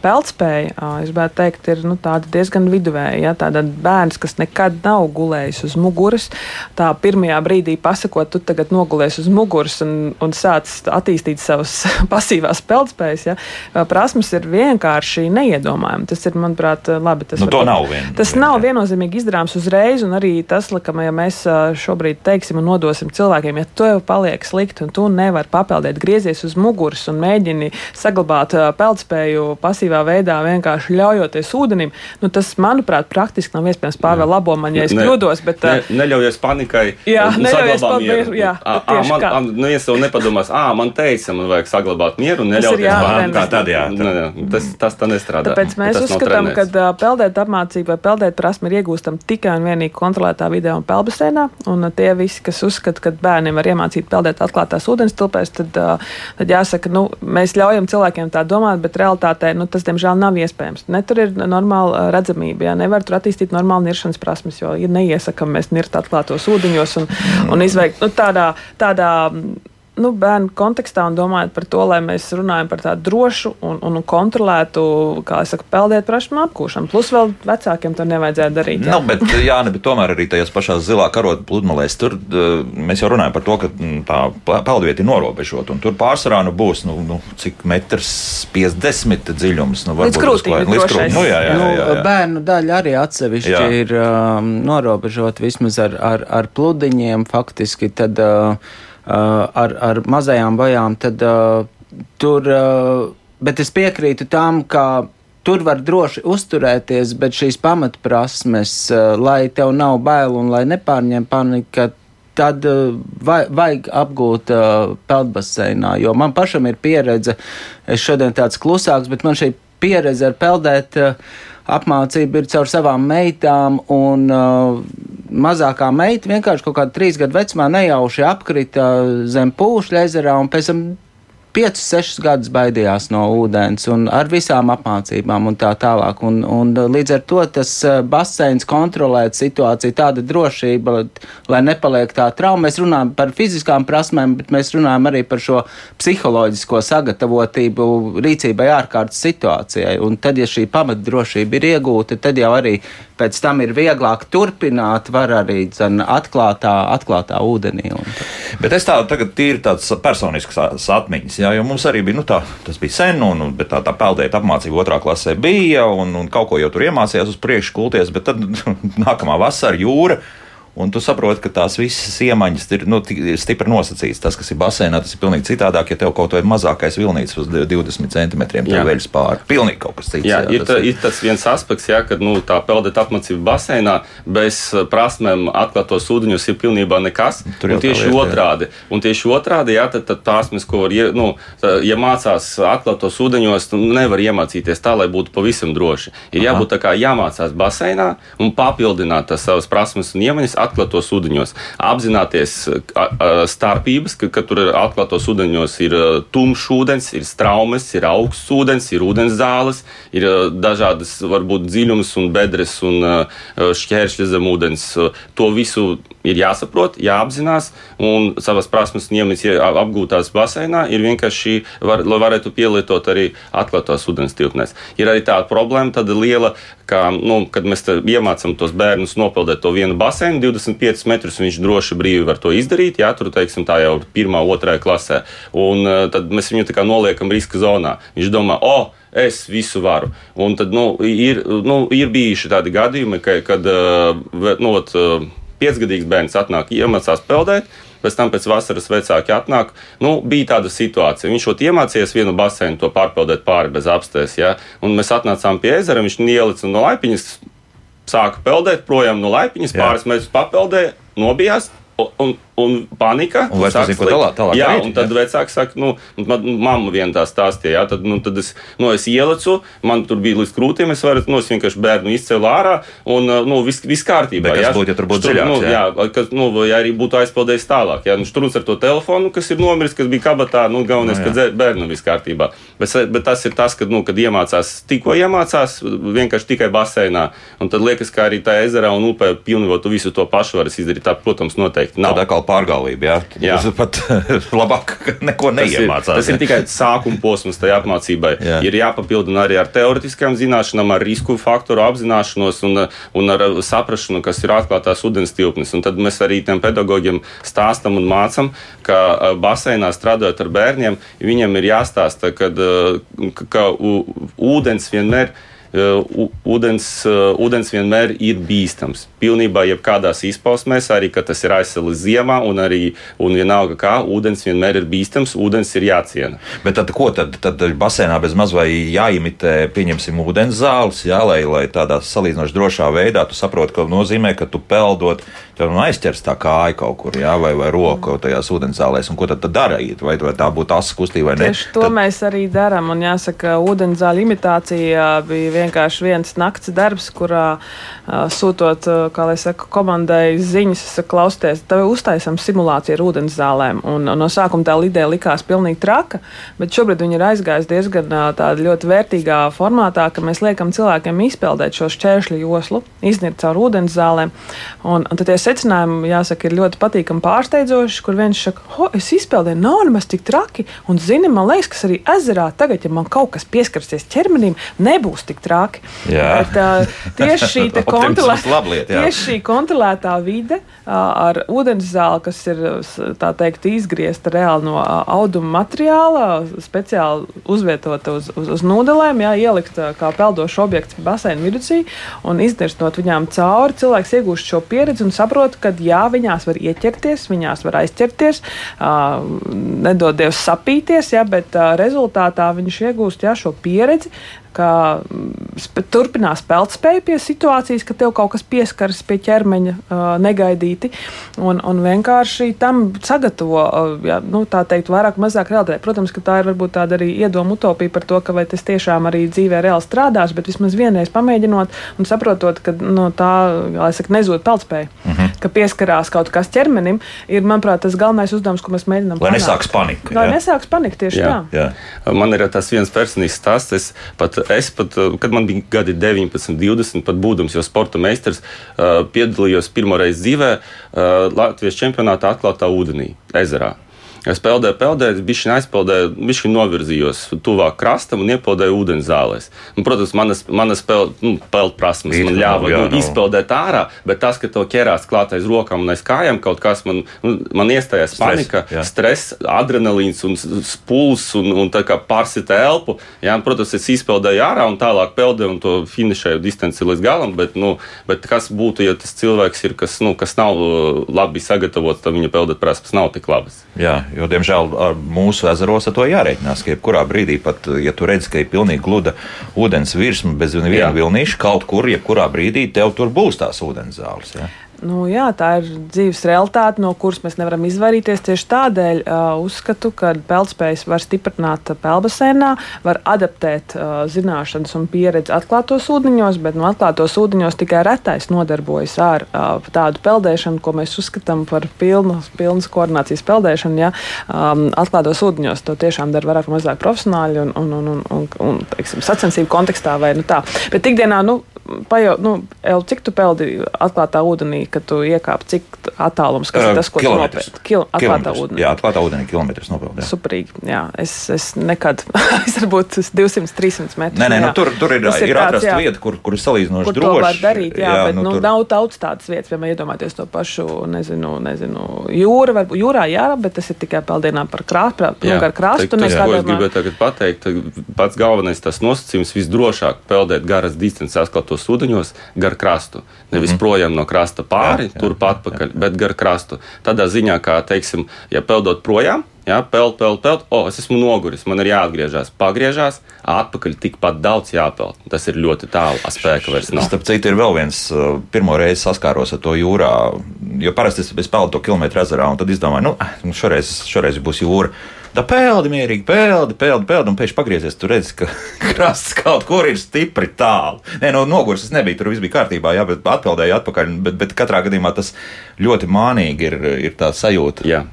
peldspēja, es gribētu teikt, ir nu, diezgan viduvēja. Ja? Tāda bērns, kas nekad nav gulējis uz muguras, tā pirmajā brīdī pasakot, tu tagad nogulēsi uz muguras un, un sāc attīstīt savas pasīvās peldspējas. Ja? Prasmes ir vienkārši neiedomājami. Tas ir, manuprāt, labi. Tas, nu, varbūt, nav, vien, tas vien, nav viennozīmīgi izdarāms uzreiz, un arī tas, ka ja mēs šobrīd teiksim un nodosim cilvēkiem, ja jau paliek slikti un tu nevari papeldēt, griezies uz muguras un mēģini saglabāt peldspēju pasīvā veidā vienkārši ļaujoties ūdenim, nu, tas, manuprāt, praktiski nav iespējams. Pāvēl labo man, ja es ne, kļūdos. Bet, ne, neļaujies panikai. Jā, neļaujies panikai. Jā, à, à, man, kā. nu, ja jau nepadomās, ah, man teica, man vajag saglabāt mieru un neļauties panikai. Tad, jā, tad. Ne, ne, tas, tas tā nestrādā. Tāpēc mēs uzskatām, ka uh, peldēt apmācība vai peldēt prasme ir iegūstama tikai un vienīgi kontrolētā vidē un peldbaseinā. Un uh, tie visi, kas uzskata, ka bērniem var iemācīt peldēt atklātās ūdens tilpēs, tad, uh, tad jāsaka, nu, mēs ļaujam cilvēkiem tā domāt, bet realitātē nu, tas tas, diemžēl, nav iespējams. Ne tur ir normāla redzamība. Jā, nevar tur attīstīt normālu niršanas prasmes, jo ir neiesakām mēs nirt atklātos ūdeņos un, un izveikt nu, tādā. tādā nu, bērnu kontekstā un domājot par to, lai mēs runājam par tādu drošu un, un kontrolētu, kā jau saka, peldēt prašumu apgūšanu. Plus vēl vecākiem to nevajadzētu darīt. Jā, nu, bet, jā ne, bet tomēr arī tajās pašās zilā karotes pludmalēs tur mēs jau runājam par to, ka tā peldvieta ir norobežota. Tur pārsvarā nu, būs nu, nu, cik metrs 50 dziļums. Nu, līdz krūtīm. Līdz krūtīm. Nu, jā, jā, jā, jā. Nu, bērnu daļa arī atsevišķi jā. ir um, norobežota vismaz ar, ar, ar pludiņiem faktiski. Tad, Uh, ar, ar mazajām vajām, tad uh, tur, uh, bet es piekrītu tam, ka tur var droši uzturēties, bet šīs pamatprasmes, lai tev nav bail un lai nepārņem panika, tad vaj, vajag apgūt uh, peldbaseinā. Jo man pašam ir pieredze, es šodien tāds klusāks, bet man šī pieredze ar peldēt uh, apmācību ir caur savām meitām, un uh, mazākā meita vienkārši kaut kādā trīs gadu vecumā nejauši apkrita zem pūšļa ezerā, un pēc tam 5, 6 gadus baidījās no ūdens un ar visām apmācībām un tā tālāk. Un, un līdz ar to tas eh, baseins kontrolēt situāciju, tāda drošība, lai nepaliek tā trauma. Mēs runājam par fiziskām prasmēm, bet mēs runājam arī par šo psiholoģisko sagatavotību rīcībai ārkārtas situācijai. Un tad, ja šī pamatdrošība ir iegūta, tad jau arī pēc tam ir vieglāk turpināt, var arī dzen, atklātā, atklātā ūdenī. Bet es tādu tagad tīri tāds personisks atmiņas Jā, jo mums arī bija, nu, tā, tas bija sen, un, tā, tā peldēta apmācība otrā klasē bija, un, un kaut ko jau tur iemācījās uz priekšu kulties, bet tad nākamā vasara jūra. Un tu saproti, ka tās visas iemaņas ir, nu, ir stipri nosacītas. Tas, kas ir basēnā, tas ir pilnīgi citādāk. Ja tev kaut kāda mazākais vilnīts uz 20 centimetriem, tad veļas pāri. Pilnīgi kaut kas cits. Jā, jā ir, tas tā, ir tas viens aspekts, jā, kad nu, tā peldēt apmācība basēnā bez uh, prasmēm atklātos ūdeņos ir pilnībā nekas. Tur jau tieši lieta, jā. otrādi. Un tieši otrādi, jā, tad, tad prasmes, ko var, nu, tā, ja mācās atklātos ūdeņos, nevar iemācīties tā, lai būtu pavisam droši. Ir jābūt tā kā jāmācās basēnā un papildināt tās savas prasmes un iemaņas atklātos ūdeņos. Apzināties a, starpības, ka, ka tur ir atklātos ūdeņos ir a, tumšs ūdens, ir straumes, ir augsts ūdens, ir ūdens zāles, ir a, dažādas varbūt dziļums un bedres un šķēršļi zem ūdens. To visu ir jāsaprot, jāapzinās un savas prasmes un iemaņas ie- apgūtās baseinā ir vienkārši, var, lai varētu pielietot arī atklātās ūdens tilpnēs. Ir arī tāda problēma, tāda liela, ka, nu, kad mēs iemācām tos bērnus nopeldēt to vienu baseinu, 25 metrus viņš droši brīvi var to izdarīt. Jā, tur teiksim, tā jau ir pirmā, otrā klasē. Un uh, tad mēs viņu tā kā noliekam riska zonā. Viņš domā, o! Oh, es visu varu. Un tad nu, ir, nu, ir bijuši tādi gadījumi, ka, kad ve- nu, ot, uh, piecgadīgs bērns atnāk, iemācās peldēt. Pēc tam pēc vasaras vecāki atnāk. Nu, bija tāda situācija. Viņš jau iemācījās vienu basēnu, to pārpeldēt pāri bez apstājas. Ja? Un mēs atnācām pie ezera, viņš ielica no laipiņas, sāka peldēt projām no laipiņas, Jā. pāris metrus papeldēja, nobijās. Un, un, panika. Un vairs nezinu, ko tālāk- tālāk Jā, darīt, un tad jā. vecāki saka, nu, man mamma viena tā stāstīja, jā, tad, nu, tad es, nu, es ielicu, man tur bija līdz krūtīm, es varu, nu, es vienkārši bērnu izcēlu ārā, un, uh, nu, viss vis kārtībā. Bet kas jā. būtu, ja tur būtu dziļāks, Nu, jā? jā, kas, nu, vai arī būtu aizpildījis tālāk. Jā, nu, šturns ar to telefonu, kas ir nomiris, kas bija kabatā, nu, galvenais, Nu, ka dze- bērnam viss kārtībā. Bet, bet tas ir tas, kad, nu, kad iemācās, tikko iemācās, vienkārši tikai baseinā, un tad liekas, ka arī tā ezerā un upē pilnībā tu visu to pašu vari izdarīt. Tā, protams, noteikti nav. Tāda atkal pārgalvība, jā. Jā. Tas pat labāk, ka neko Tas ir, neiemācās. tas ir tikai sākuma posms tajā apmācībai. Jā. Ir jāpapildina arī ar teorētiskām zināšanām, ar risku faktoru apzināšanos un, un ar saprāšanu, kas ir atklātās ūdens tilpnes. Un tad mēs arī tiem pedagogiem stāstam un mācām, ka baseinā strādājot ar bērniem, viņiem ir jāstāsta, kad, ka, ka ūdens vienmēr. Ūdens, ūdens vienmēr ir bīstams. Pilnībā, jebkādās izpausmēs, arī kad tas ir aizsālis ziemā, un arī un vienalga kā, ūdens vienmēr ir bīstams, ūdens ir jāciena. Bet tad, ko tad, tad basēnā bez maz vai jāimitē, pieņemsim, ūdens zāles, jā, lai, lai tādā salīdzinoši drošā veidā tu saproti, ka nozīmē, ka tu peldot, tev nu aizķers tā kāja kaut kur, jā, vai, vai roka tajās ūdens zālēs, un ko tad, tad darīt, vai, vai tā būtu asa kustība vai ne. Tieši to tad, mēs arī darām. Un jāsaka, ūdenzāļu imitācija bija vienkārši viens nakts darbs, kurā sūtot, kā lai saka, komandai ziņas, es saku, klausieties, tev uztaisām simulāciju ar ūdenzālēm. Un, un no sākuma tā ideja likās pilnīgi traka, bet šobrīd viņi ir aizgājusi diezgan tādā ļoti vērtīgā formātā, ka mēs liekam cilvēkiem izpeldēt šo šķēršļu joslu, iznirt caur ūdenzālēm. Un, un tad tie secinājumi, jāsaka, ir ļoti patīkami pārsteidzoši, kur viens saka, ho, es izpeldēju, nav nemaz tik traki. Un, zini, man liekas, ka arī ezerā tagad, ja man kaut kas pieskarsies ķermenim, nebūs tik traki. Jā. Bet, uh, tieši šī te Optimisms kontrolē- laba lieta, jā. Tieši šī kontrolētā vide ar ūdenzāli, kas ir teikt izgriezta reāli no auduma materiāla, speciāli uzvietota uz, uz, uz nūdelēm, jā, ielikt kā peldošs objekts baseina vidū un izdirstot viņām cauri. Cilvēks iegūst šo pieredzi un saprot, ka jā, viņās var ieķerties, viņās var aizķerties, nedod Dievs sapīties, jā, bet rezultātā viņš iegūst jā, šo pieredzi, ka mm, sp turpinās peldspēju pie situācijas, ka tev kaut kas pieskaras pie ķermeņa uh, negaidīti, un, un vienkārši tam sagatavo, uh, jā, nu, tā teikt, vairāk mazāk realitāti. Protams, ka tā ir varbūt tāda arī iedoma utopija par to, ka vai tas tiešām arī dzīvē reāli strādās, bet vismaz vienreiz pamēģinot un saprotot, ka no tā, lai saka, nezūd peldspēja, mm Mhm. -hmm. ka pieskarās kaut kas ķermenim, ir, manuprāt, tas galvenais uzdevums, ko mēs mēģinām Lai panākt. nesāks panika, Lai jā? nesāks panika tieši Jā. tā. Jā. Man ir tas viens personisks stāsts. Es pat, es pat, kad man bija gadi 19, 20, pat būdams jau sporta meistars, uh, piedalījos pirmo reizi dzīvē uh, Latvijas čempionātā atklātā ūdenī, ezerā. Es peldēju, peldēju, bišķi aizpeldēju, bišķi novirzījos tuvāk krastam un iepeldēju ūdens zālēs. Un, protams, manas, manas peld, nu, peld prasmes man ļāva jā, nu, izpeldēt ārā, bet tas, ka to ķerās klāt aiz rokām un aiz kājām kaut kas, man, nu, man iestājās stress, panika, jā. stress, adrenalīns un puls un, un tā kā pārsita elpu. Jā, un, protams, es izpeldēju ārā un tālāk peldēju un to finišēju distanci līdz galam, bet, nu, bet kas būtu, ja tas cilvēks ir, kas, nu, kas nav uh, labi sagatavots, tad viņa peldēt prasmes nav tik labas. Jā, jo, diemžēl, mūsu ezeros ar to jārēķinās, ka jebkurā brīdī, pat ja tu redz, ka ir pilnīgi gluda ūdens virsma bez viena vilnīša, kaut kur, jebkurā brīdī tev tur būs tās ūdens zāles. Jā. Nu, jā, tā ir dzīves realitāte, no kuras mēs nevaram izvairīties. Tieši tādēļ uh, uzskatu, ka peldspējas var stiprināt peldbasēnā, var adaptēt uh, zināšanas un pieredzi atklātos ūdeņos, bet no atklātos ūdeņos tikai retais nodarbojas ar uh, tādu peldēšanu, ko mēs uzskatām par pilnu, pilnas koordinācijas peldēšanu. Ja? Um, atklātos ūdeņos to tiešām dara vairāk vai mazāk profesionāļi un, un, un, un, un, un teiksim, sacensību kontekstā vai nu tā. Bet ikdienā, nu, pajau, nu, El, cik tu peldi atklātā ūdenī, kad tu iekāp, cik attālums, kas ir tas, ko kilometrs. tu nopeldi? Kil, atklātā ūdenī. Jā, atklātā ūdenī kilometrus nopeldi. Superīgi, jā. Es, es nekad, es varbūt 200, 300 metrus. Nē, nē, nu, tur, tur ir, ir, ir atrasta vieta, kur, kur ir salīdzinoši kur droši. To var darīt, jā, jā bet nu, nu, tur... nav daudz tādas vietas, piemēram, iedomājieties to pašu, nezinu, nezinu jūra, varbūt jūrā, jā, bet tas ir tikai peldienā par krāstu, nu, gar krastu. Tas, ko es gribēju tagad pateikt, pats galvenais tas nosacījums visdrošāk peldēt garas distances atklātos ūdeņos gar krastu. Nevis mm -hmm. projām no krasta pāri, jā, jā, turpat atpakaļ, jā. bet gar krastu. Tādā ziņā, kā, teiksim, ja peldot projām, Jā, peld, peld, peld. O, es esmu noguris, man ir jāatgriežas. Pagriežās, atpakaļ tikpat daudz jāpeld. Tas ir ļoti tālu. Spēka vairs nav. Starp citu, ir vēl viens, uh, pirmo reizi saskāros ar to jūrā. Jo parasti es, es peldu to kilometru ezerā, un tad izdomāju, nu, eh, nu šoreiz, šoreiz būs jūra. Tā peldi mierīgi, peldi, peldi, peldi, un pēkšņi pagriezies. Tur redz, ka krasts kaut kur ir stipri tālu. Nē, no noguris es nebiju, tur viss bija kārtībā, jā, bet atpeldēju atpakaļ. Bet, bet katrā gadījumā tas ļoti mānīgi ir, ir tā sajūta. Jā.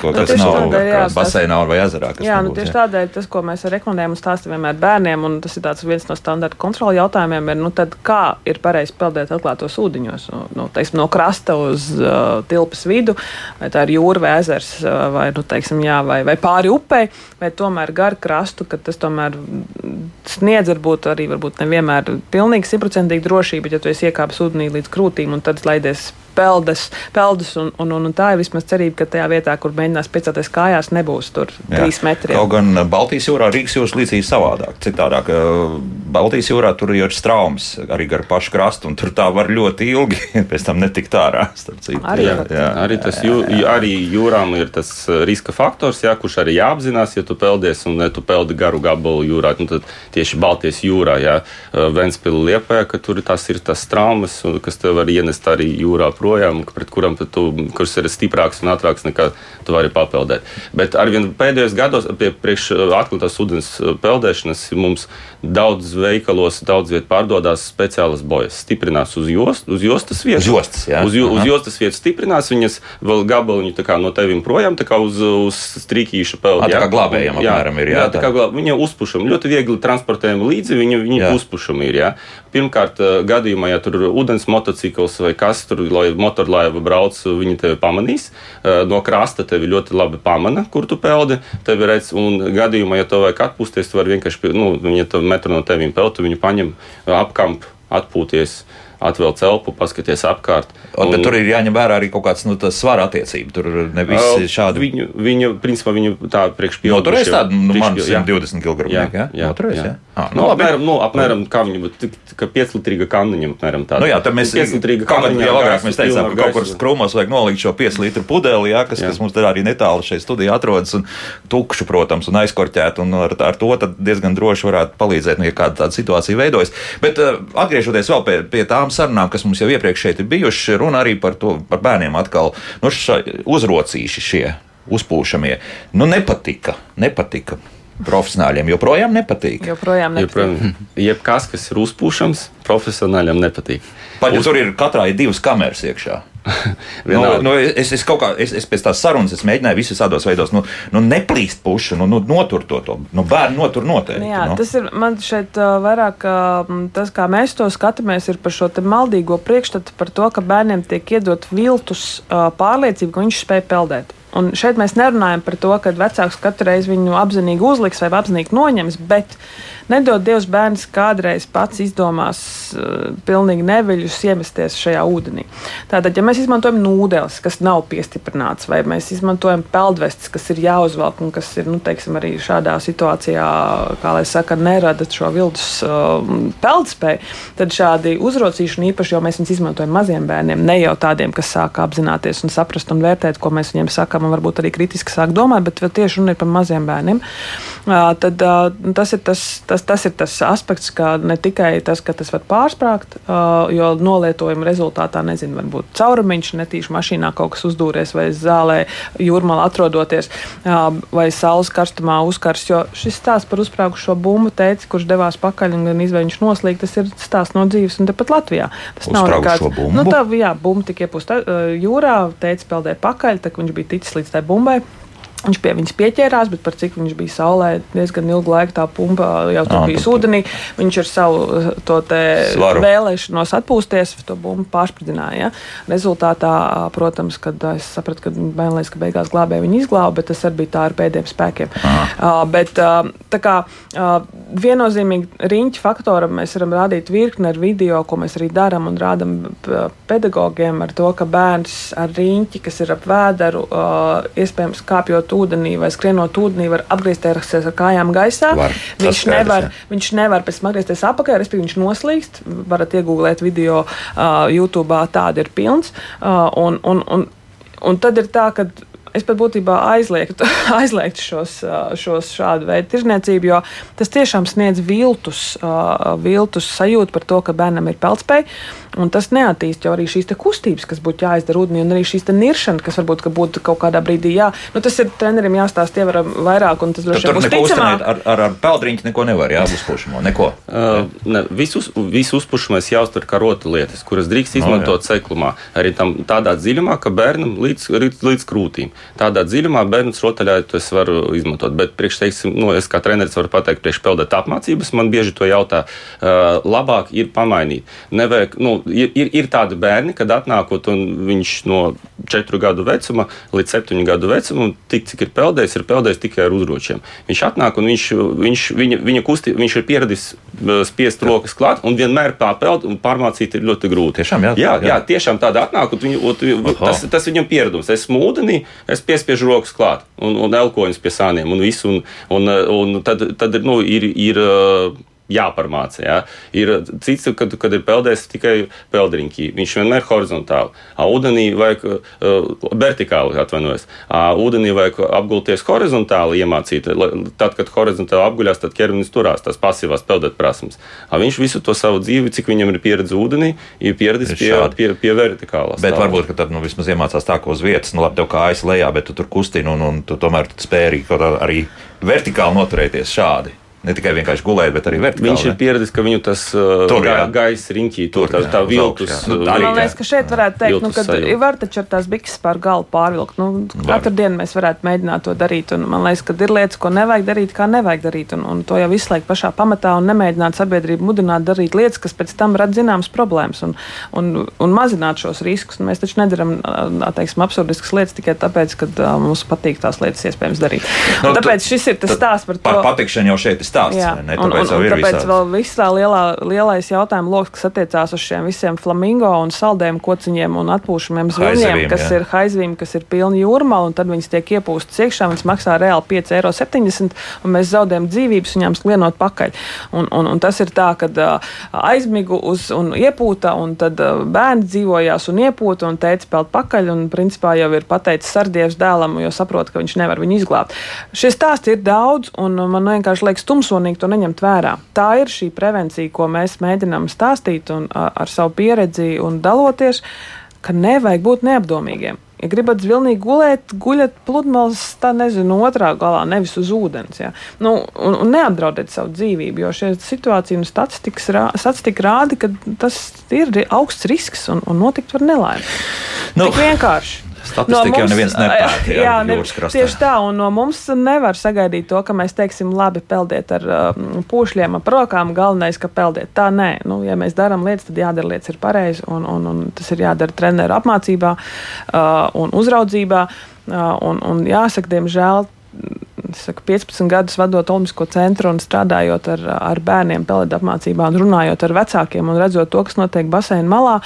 Kaut nu, kas nav tādēļ, jā, baseinā vai ezerā. Jā, nebūs, nu, tieši jā. tādēļ tas, ko mēs rekomendējam un stāstam vienmēr bērniem, un tas ir viens no standarta kontrola jautājumiem, ir, nu, tad, kā ir pareizi peldēt atklātos ūdeņos, nu, nu, teiksim, no krasta uz uh, tilpas vidu, vai tā ir jūra vai ezers, uh, vai, nu, teiksim, jā, vai, vai pāri upei, vai tomēr gar krastu, ka tas tomēr sniedz varbūt arī varbūt nevienmēr pilnīgi simtprocentīgi drošību, bet ja tu esi iekāpis ūdenī līdz krūtīm un tad laidies peldas, peldas un, un, un, un tā ir vismaz cerība, ka tajā vietā, kur mēģinās piecelties kājās, nebūs tur Jā. trīs metri. Kaut gan Baltijas jūrā, Rīgas jūras līdzīgi savādāk. Citādāk, Baltijas jūrā tur ir straumes arī gar pašu krastu, un tur tā var ļoti ilgi pēc tam netikt ārā. Arī, jā, jā, arī, tas jū, arī jūrām ir tas riska faktors, jā, kurš arī jāapzinās, ja tu peldies un ne tu peldi garu gabalu jūrā. Nu, tad tieši Baltijas jūrā, jā, Ventspili liepē, ka tur tas ir tas traumas, kas tev var ienest arī jūrā. Prom projām, pret kurām tu, kurš ir stiprāks un ātrāks nekā tu vari papeldēt. Bet arvien pēdējos gados pie priekš uh, atklātās ūdens uh, peldēšanas mums daudz veikalos, daudz vietā pārdodas speciālas bojas. Stiprinās uz, jost, uz jostas vietas. Uz jostas, jā. Uz, uz jostas vietas stiprinās, viņas vēl gabaliņu no tevim projām, tā kā uz, uz strīkīša peldu. Tā kā glābējiem apmēram ir, jā. jā tā kā glāb, viņa uzpušam, ļoti viegli transportējam līdzi, viņa, viņa uzpušam ir, jā. Pirmkārt, uh, gadījumā, ja tur ir ūdens motocikls vai kas tur, lai motorlaiva brauc, viņi tevi pamanīs. Eh, no krasta tevi ļoti labi pamana, kur tu peldi. Tevi redz, un gadījumā, ja tev vajag atpūsties, tu vari vienkārši, nu, viņi ja metru no tevīm peltu, viņu paņem apkamp, atpūties atvēl elpu, paskaties apkārt. Un, un, tur ir jāņem vērā arī kaut kāds nu, svara attiecība. Tur ne visi šādi. Viņu, viņu, principā, viņu tā priekšpildu. Noturēs tādu, nu, man 120 kg. Jā, jā, jā, Noturēs, jā. jā. Ah, nu, nu, apmēram, nu, apmēram kā viņu, ka 5 litrīga kanniņa, apmēram tāda. Nu jā, tad mēs 5 litrīga kanniņa. Jau agrāk mēs teicām, ka kaut kur krūmos vajag nolikt šo 5 litru pudeli, jā, kas, jā. kas mums te arī netālu šeit studijā atrodas, un tukšu, protams, un aizkorķēt, un ar, ar to diezgan droši varētu palīdzēt, nu, ja kāda tāda situācija veidojas. Bet uh, atgriežoties vēl pie, pie tām sarunām, kas mums jau iepriekš šeit ir bijuši, runa arī par to, par bērniem atkal, nu, uzrocīši šie uzpūšamie. Nu, nepatika, nepatika profesionāļiem joprojām nepatīk. Joprojām nepatīk. Joprojām, jebkas, kas ir uzpūšams, profesionāļiem nepatīk. Pat ja Uz... tur ir katrā ir divas kameras iekšā. nu, nu, es, es, kā, es, es pēc tās sarunas es mēģināju visus tādos veidos, nu, nu neplīst pušu, nu, nu notur to. to. Nu, bērni notur noteikti. Nu, jā, nu. tas ir man šeit uh, vairāk, uh, tas, kā mēs to skatāmies, ir par šo maldīgo priekšstatu par to, ka bērniem tiek iedot viltus uh, pārliecība, ka viņš spēj peldēt. Un šeit mēs nerunājam par to, ka vecāks katru reizi viņu apzinīgi uzliks vai apzinīgi noņems, bet nedod Dievs bērns kādreiz pats izdomās uh, pilnīgi neviļus iemesties šajā ūdenī. Tātad, ja mēs izmantojam nūdeles, kas nav piestiprināts, vai mēs izmantojam peldvestis, kas ir jāuzvelk un kas ir, nu, teiksim, arī šādā situācijā, kā lai saka, nerada šo viltus uh, peldspēju, tad šādi uzraucīšana īpaši, jo mēs viņus izmantojam maziem bērniem, ne jau tādiem, kas sāk apzināties un saprast un vērtēt, ko mēs viņiem sakām, un varbūt arī kritiski sāk domāt, bet tieši runa ir par maziem bērniem. Tad tas ir tas, tas tas, ir tas aspekts, ka ne tikai tas, ka tas var pārsprāgt, jo nolietojuma rezultātā, nezinu, varbūt caurumiņš netīši mašīnā kaut kas uzdūries vai zālē, jūrmālā atrodoties, vai saules karstumā uzkars. Jo šis stāsts par uzsprāgušo bumbu teica, kurš devās pakaļ un gan izvēļņš noslīgt, tas ir stāsts no dzīves un tepat Latvijā. Tas nav nekāds. Nu, tā, jā, bumba tika iepūsta jūrā, teica peldē pakaļ, tā viņš bija ticis līdz tai bumbai. Viņš pie viņas pieķērās, bet par cik viņš bija saulē, diezgan ilgu laiku tā pumpa jau tur bija ūdenī. Viņš ar savu eh, vēlēšanos atpūsties, to bumbu pārspridzināja. Ja? Rezultātā, protams, kad es sapratu, ka ka beigās glābēja viņu izglāba, bet tas arī bija tā ar pēdējiem spēkiem. Uh, bet uh, tā kā uh, viennozīmīgi riņķa faktoram mēs varam rādīt virkni ar video, ko mēs arī darām un rādām pedagogiem ar to, ka bērns ar riņķi, kas ir ap vēderu, uh, iespējams kāpjot ienākot ūdenī vai skrienot ūdenī, var atgriezties ar kājām gaisā. Var, viņš, skaidrs, nevar, jā. viņš nevar pēc tam atgriezties apakā, respektīvi viņš noslīkst. Varat iegūlēt video uh, YouTube, tāda ir pilns. Uh, un, un, un, un tad ir tā, ka es pat būtībā aizliegtu, aizliegtu šos, šos šādu veidu tirzniecību, jo tas tiešām sniedz viltus, viltus sajūtu par to, ka bērnam ir peldspēja. Un tas neattīst jau arī šīs kustības, kas būtu jāizdara ūdenī, un arī šīs niršana, kas varbūt ka būtu kaut kādā brīdī jā. Nu, tas ir trenerim jāstāsta ievaram vairāk, un tas droši vien būs ticamāk. Ar, ar, ar peldriņu neko nevar, jā, uzpušamo, neko. Uh, ne, visu, visu uzpušamais jāuztver kā rotu lietas, kuras drīkst izmantot oh, seklumā. Arī tam tādā dziļumā, ka bērnam līdz, līdz, līdz krūtīm. Tādā dziļumā bērnus rotaļājot es varu izmantot, bet priekš, teiksim, nu, es kā treneris varu pateikt, priekš peldēt apmācības, man bieži to jautā, uh, labāk ir pamainīt. Nevajag, nu, ir, ir, ir tādi bērni, kad atnākot un viņš no 4 gadu vecuma līdz 7 gadu vecumam, tik cik ir peldējis, ir peldējis tikai ar uzročiem. Viņš atnāk un viņš, viņš, viņa, viņa kusti, viņš ir pieradis uh, spiest rokas klāt un vienmēr pārpeld un pārmācīt ir ļoti grūti. Tiešām, jā, jā, jā. jā tiešām tāda atnāk, un viņu, tas, tas viņam pieredums. Es mūdenī, es piespiežu rokas klāt un, un elkoņus pie sāniem un visu. Un, un, un tad, tad nu, ir, ir uh, jāparmāca. Ja? Ir cits, kad, kad ir peldējis tikai peldriņķī. Viņš vienmēr ir horizontāli. Ūdenī vajag uh, vertikāli atvainojas. Ūdenī vajag apgulties horizontāli, iemācīt. Tad, kad horizontāli apguļās, tad ķermenis turās tās pasīvās peldēt prasmes. Viņš visu to savu dzīvi, cik viņam ir pieredze ūdenī, ir pieredzis pie, pie, pie vertikālās. Bet stāvā. varbūt, ka tad nu, vismaz iemācās tā, ko uz vietas, nu labi, tev kājas lejā, bet tu tur kustini un, un tu tomēr spēri arī vertikāli noturēties šādi. Ne tikai vienkārši gulēt, bet arī vertikāli. Viņš ir pieredzējis, ka viņu tas uh, tur, ga, gaisa riņķī, tur tā, tā viltus. Nu, man liekas, ka šeit varētu teikt, nu, ka var taču ar tās bikses pār galu pārvilkt. Nu, katru dienu mēs varētu mēģināt to darīt. Un man liekas, ka ir lietas, ko nevajag darīt, kā nevajag darīt. Un, un to jau izslēgt pašā pamatā un nemēģināt sabiedrību mudināt darīt lietas, kas pēc tam rada zināmas problēmas un, un, un mazināt šos riskus. Un mēs taču nedaram, teiksim, absurdiskas lietas tikai tāpēc, ka uh, mums patīk tās lietas iespējams darīt. Nu, tāpēc šis ir tas stāsts par to. Par patikšanu jau šeit stāsts. Jā, ne, un, un, un, un tāpēc vēl viss tā lielā, lielais jautājuma lokus, kas attiecās uz šiem visiem flamingo un saldējiem kociņiem un atpūšamiem zvaigznēm, kas jā. ir haizvīm, kas ir pilni jūrmā, un tad viņas tiek iepūstas iekšā, viņas maksā reāli 5,70 eiro, un mēs zaudējam dzīvības viņām sklienot pakaļ. Un, un, un tas ir tā, ka uh, aizmigu uz un iepūta, un tad uh, bērni dzīvojās un iepūta, un teica peld pakaļ, un principā jau ir pateicis sardievs dēlam, jo saprot, ka viņš nevar viņu izglābt. Šie stāsti ir daudz, un man vienkārši liekas tum tumsonīgi to neņemt vērā. Tā ir šī prevencija, ko mēs mēģinām stāstīt un ar savu pieredzi un daloties, ka nevajag būt neapdomīgiem. Ja gribat vilnīgi gulēt, guļat pludmales, tā nezinu, otrā galā, nevis uz ūdens. Ja? Nu, un, un neapdraudiet savu dzīvību, jo šie situācija un statistika rāda, ka tas ir augsts risks un, un notikt var nelaime. Nu, Tik vienkārši. Statistika no jau neviens nepēta. Jā, jā ne, tieši tā, un no mums nevar sagaidīt to, ka mēs teiksim, labi, peldiet ar um, pūšļiem, ap rokām, galvenais, ka peldiet. Tā nē, nu, ja mēs darām lietas, tad jādara lietas ir pareizi, un, un, un tas ir jādara treneru apmācībā uh, un uzraudzībā. Un, un jāsaka, diemžēl. Saku, 15 gadus vadot Olimpisko centru un strādājot ar, ar bērniem, pelēdu apmācībā, un runājot ar vecākiem un redzot to, kas notiek basēna malā,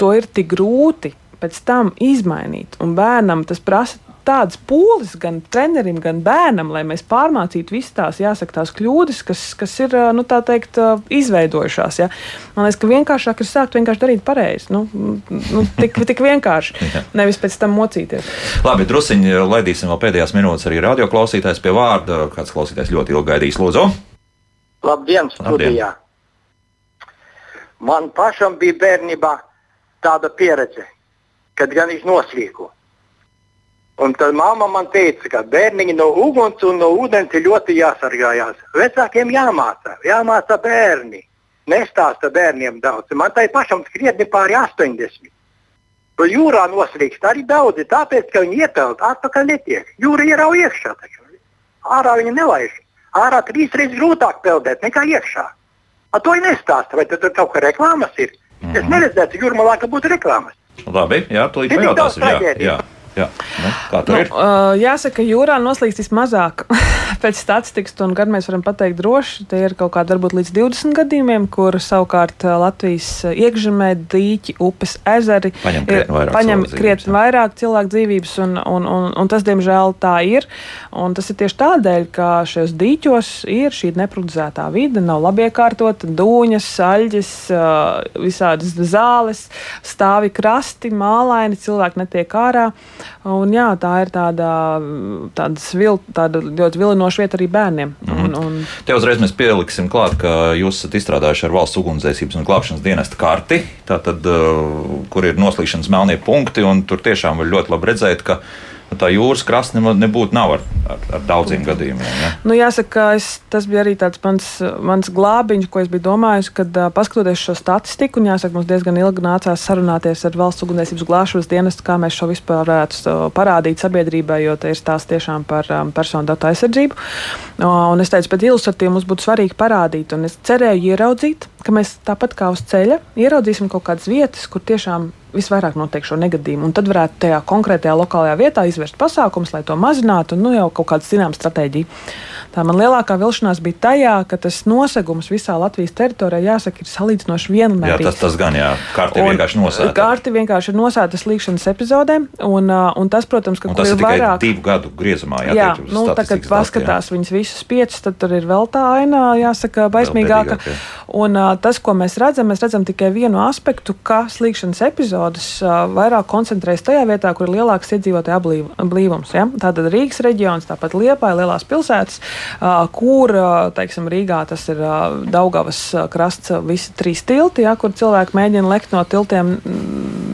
to ir tik grūti pēc tam izmainīt. Un bērnam tas prasa tādas pūles gan trenerim, gan bērnam, lai mēs pārmācītu visas tās, jāsaka, tās kļūdas, kas, kas ir nu, teikt, izveidojušās. Ja? Man liekas, ka vienkāršāk ir sākt vienkārši darīt pareizi. Nu, nu, tik, tik vienkārši. Nevis pēc tam mocīties. Labi, drusiņi laidīsim vēl pēdējās minūtes arī radio klausītājs pie vārda. Kāds klausītājs ļoti ilgi gaidījis, lūdzu. Labdien, studijā! Labdien. Man pašam bija bērnībā tāda pieredze, kad gan viņš noslīko. Un tad mamma man teica, ka bērniņi no uguns un no ūdens ļoti jāsargājās. Vecākiem jāmāca, jāmāca bērni. Nestāsta bērniem daudz. Man tai pašam krietni pāri 80. Tur jūrā noslīkst arī daudzi, tāpēc, ka viņi iepeld atpakaļ netiek. Jūra ierauj iekšā. Taču. Ārā viņi nelaiž. Ārā trīs reizes grūtāk peldēt nekā iekšā. A to nestāsta, vai tur kaut kā reklāmas ir. Mm -hmm. Es mhm. neredzēju, ka jūrmalā būtu reklāmas. Labi, jā, tu līdz pajautāsim. Jā, jā. Jā, nu, kā tur nu, ir? Uh, jāsaka, jūrā noslīkst vismazāk. Pēc statistikas, un gan mēs varam pateikt droši, tie ir kaut kādi varbūt līdz 20 gadījumiem, kur savukārt Latvijas iekšzemē dīķi, upes, ezeri paņem krietni vairāk, paņem krietni vairāk cilvēku dzīvības, un, un, un, un tas, diemžēl, tā ir. Un tas ir tieši tādēļ, ka šajos dīķos ir šī neprognozētā vide, nav labi iekārtota, dūņas, saļģes, visādas zāles, stāvi krasti, mālaini, cilvēki netiek ārā. Un, jā, tā ir tāda, vil, tāda ļoti vilinoša vieta arī bērniem. Mm -hmm. un, un... Te uzreiz mēs pieliksim klāt, ka jūs esat izstrādājuši ar valsts ugunsdzēsības un glābšanas dienesta karti, tātad, uh, kur ir noslīšanas melnie punkti, un tur tiešām var ļoti labi redzēt, ka tā jūras krasta nebūtu nav ar, ar, ar daudziem gadījumiem. Ja? Nu, jāsaka, es, tas bija arī tāds mans, mans glābiņš, ko es biju domājis, kad paskatoties šo statistiku, un jāsaka, mums diezgan ilgi nācās sarunāties ar valsts ugunsdzēsības glābšanas dienestu, kā mēs šo vispār varētu parādīt sabiedrībai, jo te ir stāsts tiešām par um, personu datu aizsardzību. Un es teicu, pēc ilustratīviem mums būtu svarīgi parādīt, un es cerēju ieraudzīt, ka mēs tāpat kā uz ceļa ieraudzīsim kaut kādas vietas, kur tiešām visvairāk notiek šo negadījumu. Un tad varētu tajā konkrētajā lokālajā vietā izvērst pasākumus, lai to mazinātu, un nu, jau kaut kāda zināma stratēģija. Tā man lielākā vilšanās bija tajā, ka tas nosegums visā Latvijas teritorijā, jāsaka, ir salīdzinoši vienmērīgs. Jā, tas, tas gan, jā, kārti vienkārši nosēta. Kārti vienkārši ir nosēta līkšanas epizodēm, un, un tas, protams, ka un tas ir, ir vairāk... divu gadu griezumā. Jā, jā nu, tā, kad paskatās jā. viņas visus piecus, tad tur ir vēl tā aina, jāsaka, baismīgāka. Un tas, ko mēs redzam, mēs redzam tikai vienu aspektu, ka slīkšanas epizodes vairāk koncentrējas tajā vietā, kur ir lielāks iedzīvotāju blīvums. Ja? Tātad Rīgas reģions, tāpat Liepāja, lielās pilsētas kur teiksim, Rīgā tas ir Daugavas krasts, visi trīs tilti, ja, kur cilvēki mēģina lekt no tiltiem.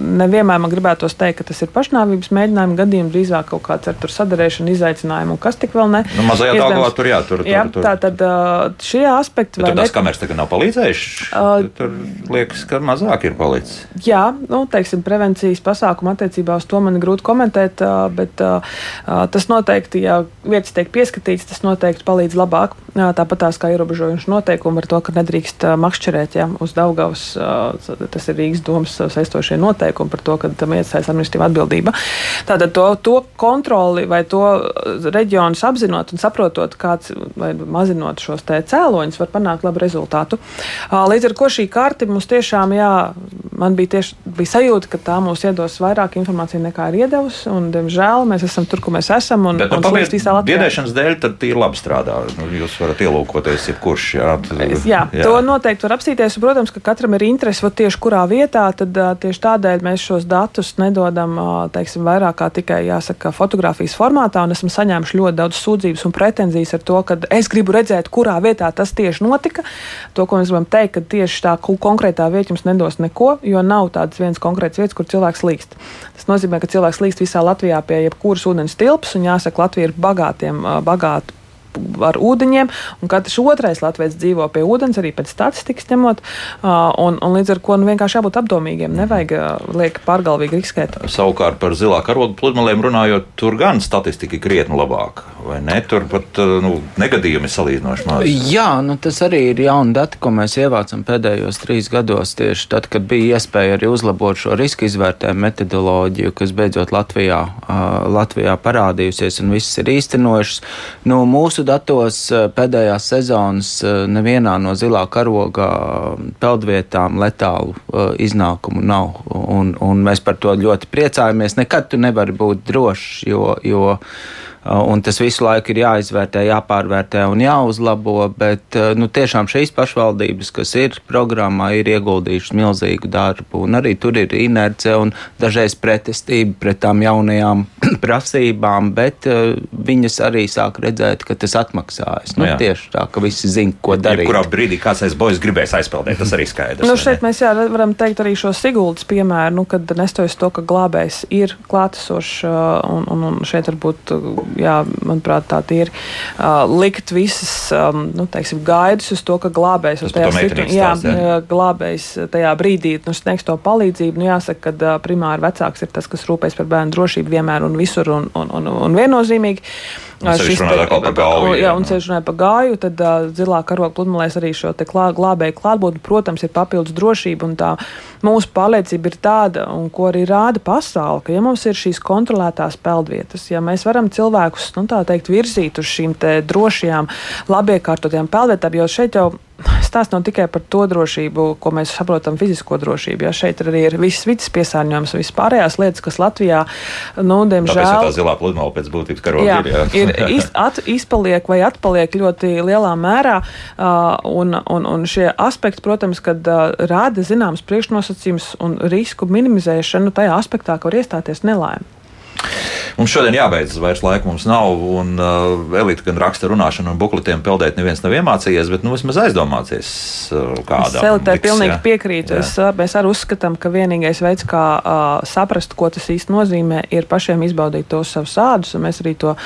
Nevienmēr man gribētos teikt, ka tas ir pašnāvības mēģinājumi, gadījumi drīzāk kaut kāds ar sadarēšanu, izaicinājumu, un kas tik vēl ne. Nu, mazajā Daugavā tur jā, tur, jā, tur, tur. Tā tad šie aspekti. Bet tur tas kameras tagad nav palīdzējuši? Uh, tur liekas, ka mazāk ir palicis. Jā, nu, teiksim, prevencijas pasākumu attiecībā uz to man ir grūti komentēt, bet tas noteikti, ja vietas tiek pieskatīts, tas noteikti palīdz labāk. Tāpat tās kā ierobežojuši noteikumi ar to, ka nedrīkst makšķerēt ja, uz Daugavas. Tas ir Rīgas domas saistošie noteikumi par to, ka tam iestājas administratīva atbildība. Tātad to, to kontroli vai to reģionus apzinot un saprotot, kāds vai mazinot šos cēloņus, var panākt labu rezultātu. Līdz ar to šī karte mums tiešām, jā, man bija, tieši, bija sajūta, ka tā mums iedos vairāk informācijas nekā ir iedevusi. Un, diemžēl, mēs esam tur, kur mēs esam. Un, Bet, nu, un visā Latvijā. Biedēšanas dēļ tad ir labi strādā. Nu, jūs varat ielūkoties, jebkurš. Jā, tad, jā, jā, to noteikti var apstīties. Protams, ka katram ir interese tieši kurā vietā. Tad tieši tādēļ mēs šos datus nedodam teiksim, vairāk kā tikai jāsaka, fotografijas formātā. Esam saņēmuši ļoti daudz sūdzības un pretenzijas ar to, ka es gribu redzēt, kurā vietā tas tieši notika. To, ko mēs gribam teikt, ka tieši tā konkrētā vieta jums nedos neko, jo nav tādas vienas konkrētas vietas, kur cilvēks līkst. Tas nozīmē, ka cilvēks līkst visā Latvijā pie jebkuras ūdens tilpas, un jāsaka, Latvija ir bagātiem, bagāta ar ūdeņiem, un katrs otrais latviečs dzīvo pie ūdens, arī pēc statistikas ņemot. Un, un līdz ar to nu, vienkārši jābūt apdomīgiem. Nevajag lieki pārgalvīgi riskēt. Savukārt par zilā karoga pludmalēm runājot, tur gan statistika ir krietni labāka. Vai ne? Tur pat nu, negadījumi salīdzinoši maz. Jā, nu, tas arī ir jauni dati, ko mēs ievācam pēdējos trīs gados. Tieši tad, kad bija iespēja arī uzlabot šo riska izvērtējumu metodoloģiju, kas beidzot Latvijā, Latvijā parādījusies un viss ir īstenojušas. Nu, mūsu datos pēdējās sezonas nevienā no zilā karoga peldvietām letālu iznākumu nav. Un, un mēs par to ļoti priecājamies. Nekad tu nevari būt drošs, jo, jo Un tas visu laiku ir jāizvērtē, jāpārvērtē un jāuzlabo. Bet nu, tiešām šīs pašvaldības, kas ir programmā, ir ieguldījušas milzīgu darbu. Un arī tur ir inerce un dažreiz pretestība pret tām jaunajām prasībām, bet uh, viņas arī sāk redzēt, ka tas atmaksājas. Nu, jā. tieši tā, ka visi zina, ko darīt. Kurā brīdī kāds aiz bojas gribēs aizpildīt, tas arī skaidrs. Nu, šeit mēs jā, varam teikt arī šo Siguldas piemēru, nu, kad nestojas to, ka glābējs ir klātesošs un, un, un šeit varbūt jā, manuprāt, tā ir uh, likt visas um, nu, teiksim, gaidas uz to, ka glābējs uz tajā situācijā, glābējs tajā brīdī nu, sniegs to palīdzību. Nu, jāsaka, ka primāri vecāks ir tas, kas rūpēs par bērnu drošību vienmēr un visur un, un, un, un viennozīmīgi. Un šis runāja par gāju. Jā, un ceļš runāja par gāju, tad uh, zilā karoga pludmalēs arī šo klā, glābēju klātbūtni, protams, ir papildus drošība. Un tā mūsu pārliecība ir tāda, un ko arī rāda pasaule, ka ja mums ir šīs kontrolētās peldvietas, ja mēs varam cilvēkus, nu tā teikt, virzīt uz šīm drošajām, labiekārtotajām peldvietām, jo šeit jau stāsts nav tikai par to drošību, ko mēs saprotam, fizisko drošību. Ja šeit arī ir viss vidas piesārņojums, visas pārējās lietas, kas Latvijā, nu, diemžēl, tā zilā pludmale pēc būtības karoga jā, ir, jā. ir iz, at, izpaliek vai atpaliek ļoti lielā mērā. Uh, un, un, un šie aspekti, protams, kad uh, rāda zināmas priekšnosacījumus un risku minimizēšanu tajā aspektā, ka var iestāties nelaime. Mums šodien jābeidz, vairs laika mums nav. Un uh, Elīte gan raksta runāšanu un bukletiem peldēt, neviens nav iemācījies, bet nu, vismaz aizdomāties uh, kādā. Elīte pilnīgi jā. piekrīt. Es, mēs arī uzskatām, ka vienīgais veids, kā uh, saprast, ko tas īsti nozīmē, ir pašiem izbaudīt tos savus sādus. Mēs arī to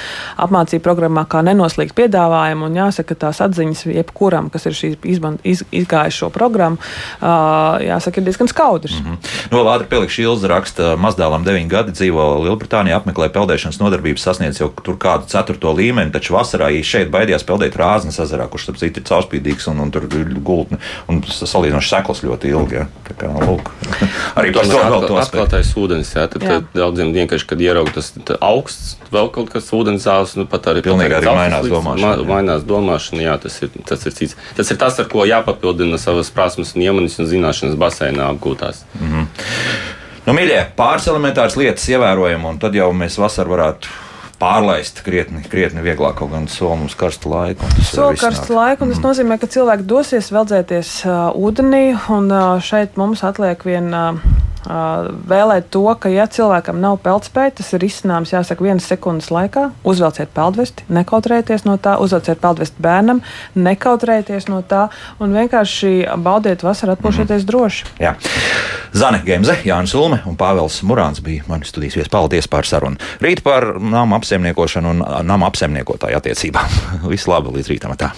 apmācību programmā kā nenoslīgt piedāvājam. Un jāsaka, tās atziņas jebkuram, kas ir šīs iz, izgājis šo programmu, uh, jāsaka, ir diezgan skaudrs. Mm -hmm. No Lāra Pelikša Ilza raksta, mazdēlam 9 gadi dzīvo Lielbritānijā, apmeklē peldēšanas nodarbības sasniedz jau tur kādu ceturto līmeni, taču vasarā šeit baidījās peldēt Rāznas ezerā, kurš starp citu ir caurspīdīgs un, un tur ir gultne un salīdzinoši sekls ļoti ilgi. Ja. Tā kā, lūk, arī par to vēl to atklātais ūdens, jā, tad, jā. tad daudziem vienkārši, kad ieraug tas augsts, vēl kaut kas ūdens zāles, nu pat arī pilnīgi arī mainās domāšana. Ma, mainās domāšana, jā, tas ir, tas ir cits. Tas ir tas, ar ko jāpapildina savas prasmes un iemaņas un zināšanas basēnā apgūtās. Mm -hmm. Nu, mīļie, pāris elementāras lietas ievērojam, un tad jau mēs vasarā varētu pārlaist krietni, krietni vieglāk, kaut gan soli mums karstu laiku. Soli karstu laiku, un tas mm. nozīmē, ka cilvēki dosies veldzēties uh, ūdenī, un uh, šeit mums atliek viena. Uh, vēlēt to, ka, ja cilvēkam nav peldspēja, tas ir izsnāms, jāsaka, vienas sekundes laikā. Uzvelciet peldvesti, nekautrējieties no tā, uzvelciet peldvesti bērnam, nekautrējieties no tā un vienkārši baudiet vasaru, atpūšieties mm. droši. Jā. Zane Gemze, Jānis Ulme un Pāvils Murāns bija mani studijas viesis. Paldies par sarunu. Rīt par nama apsaimniekošanu un nama apsaimniekotāju attiecībām. Visu labu līdz rītam! Tā.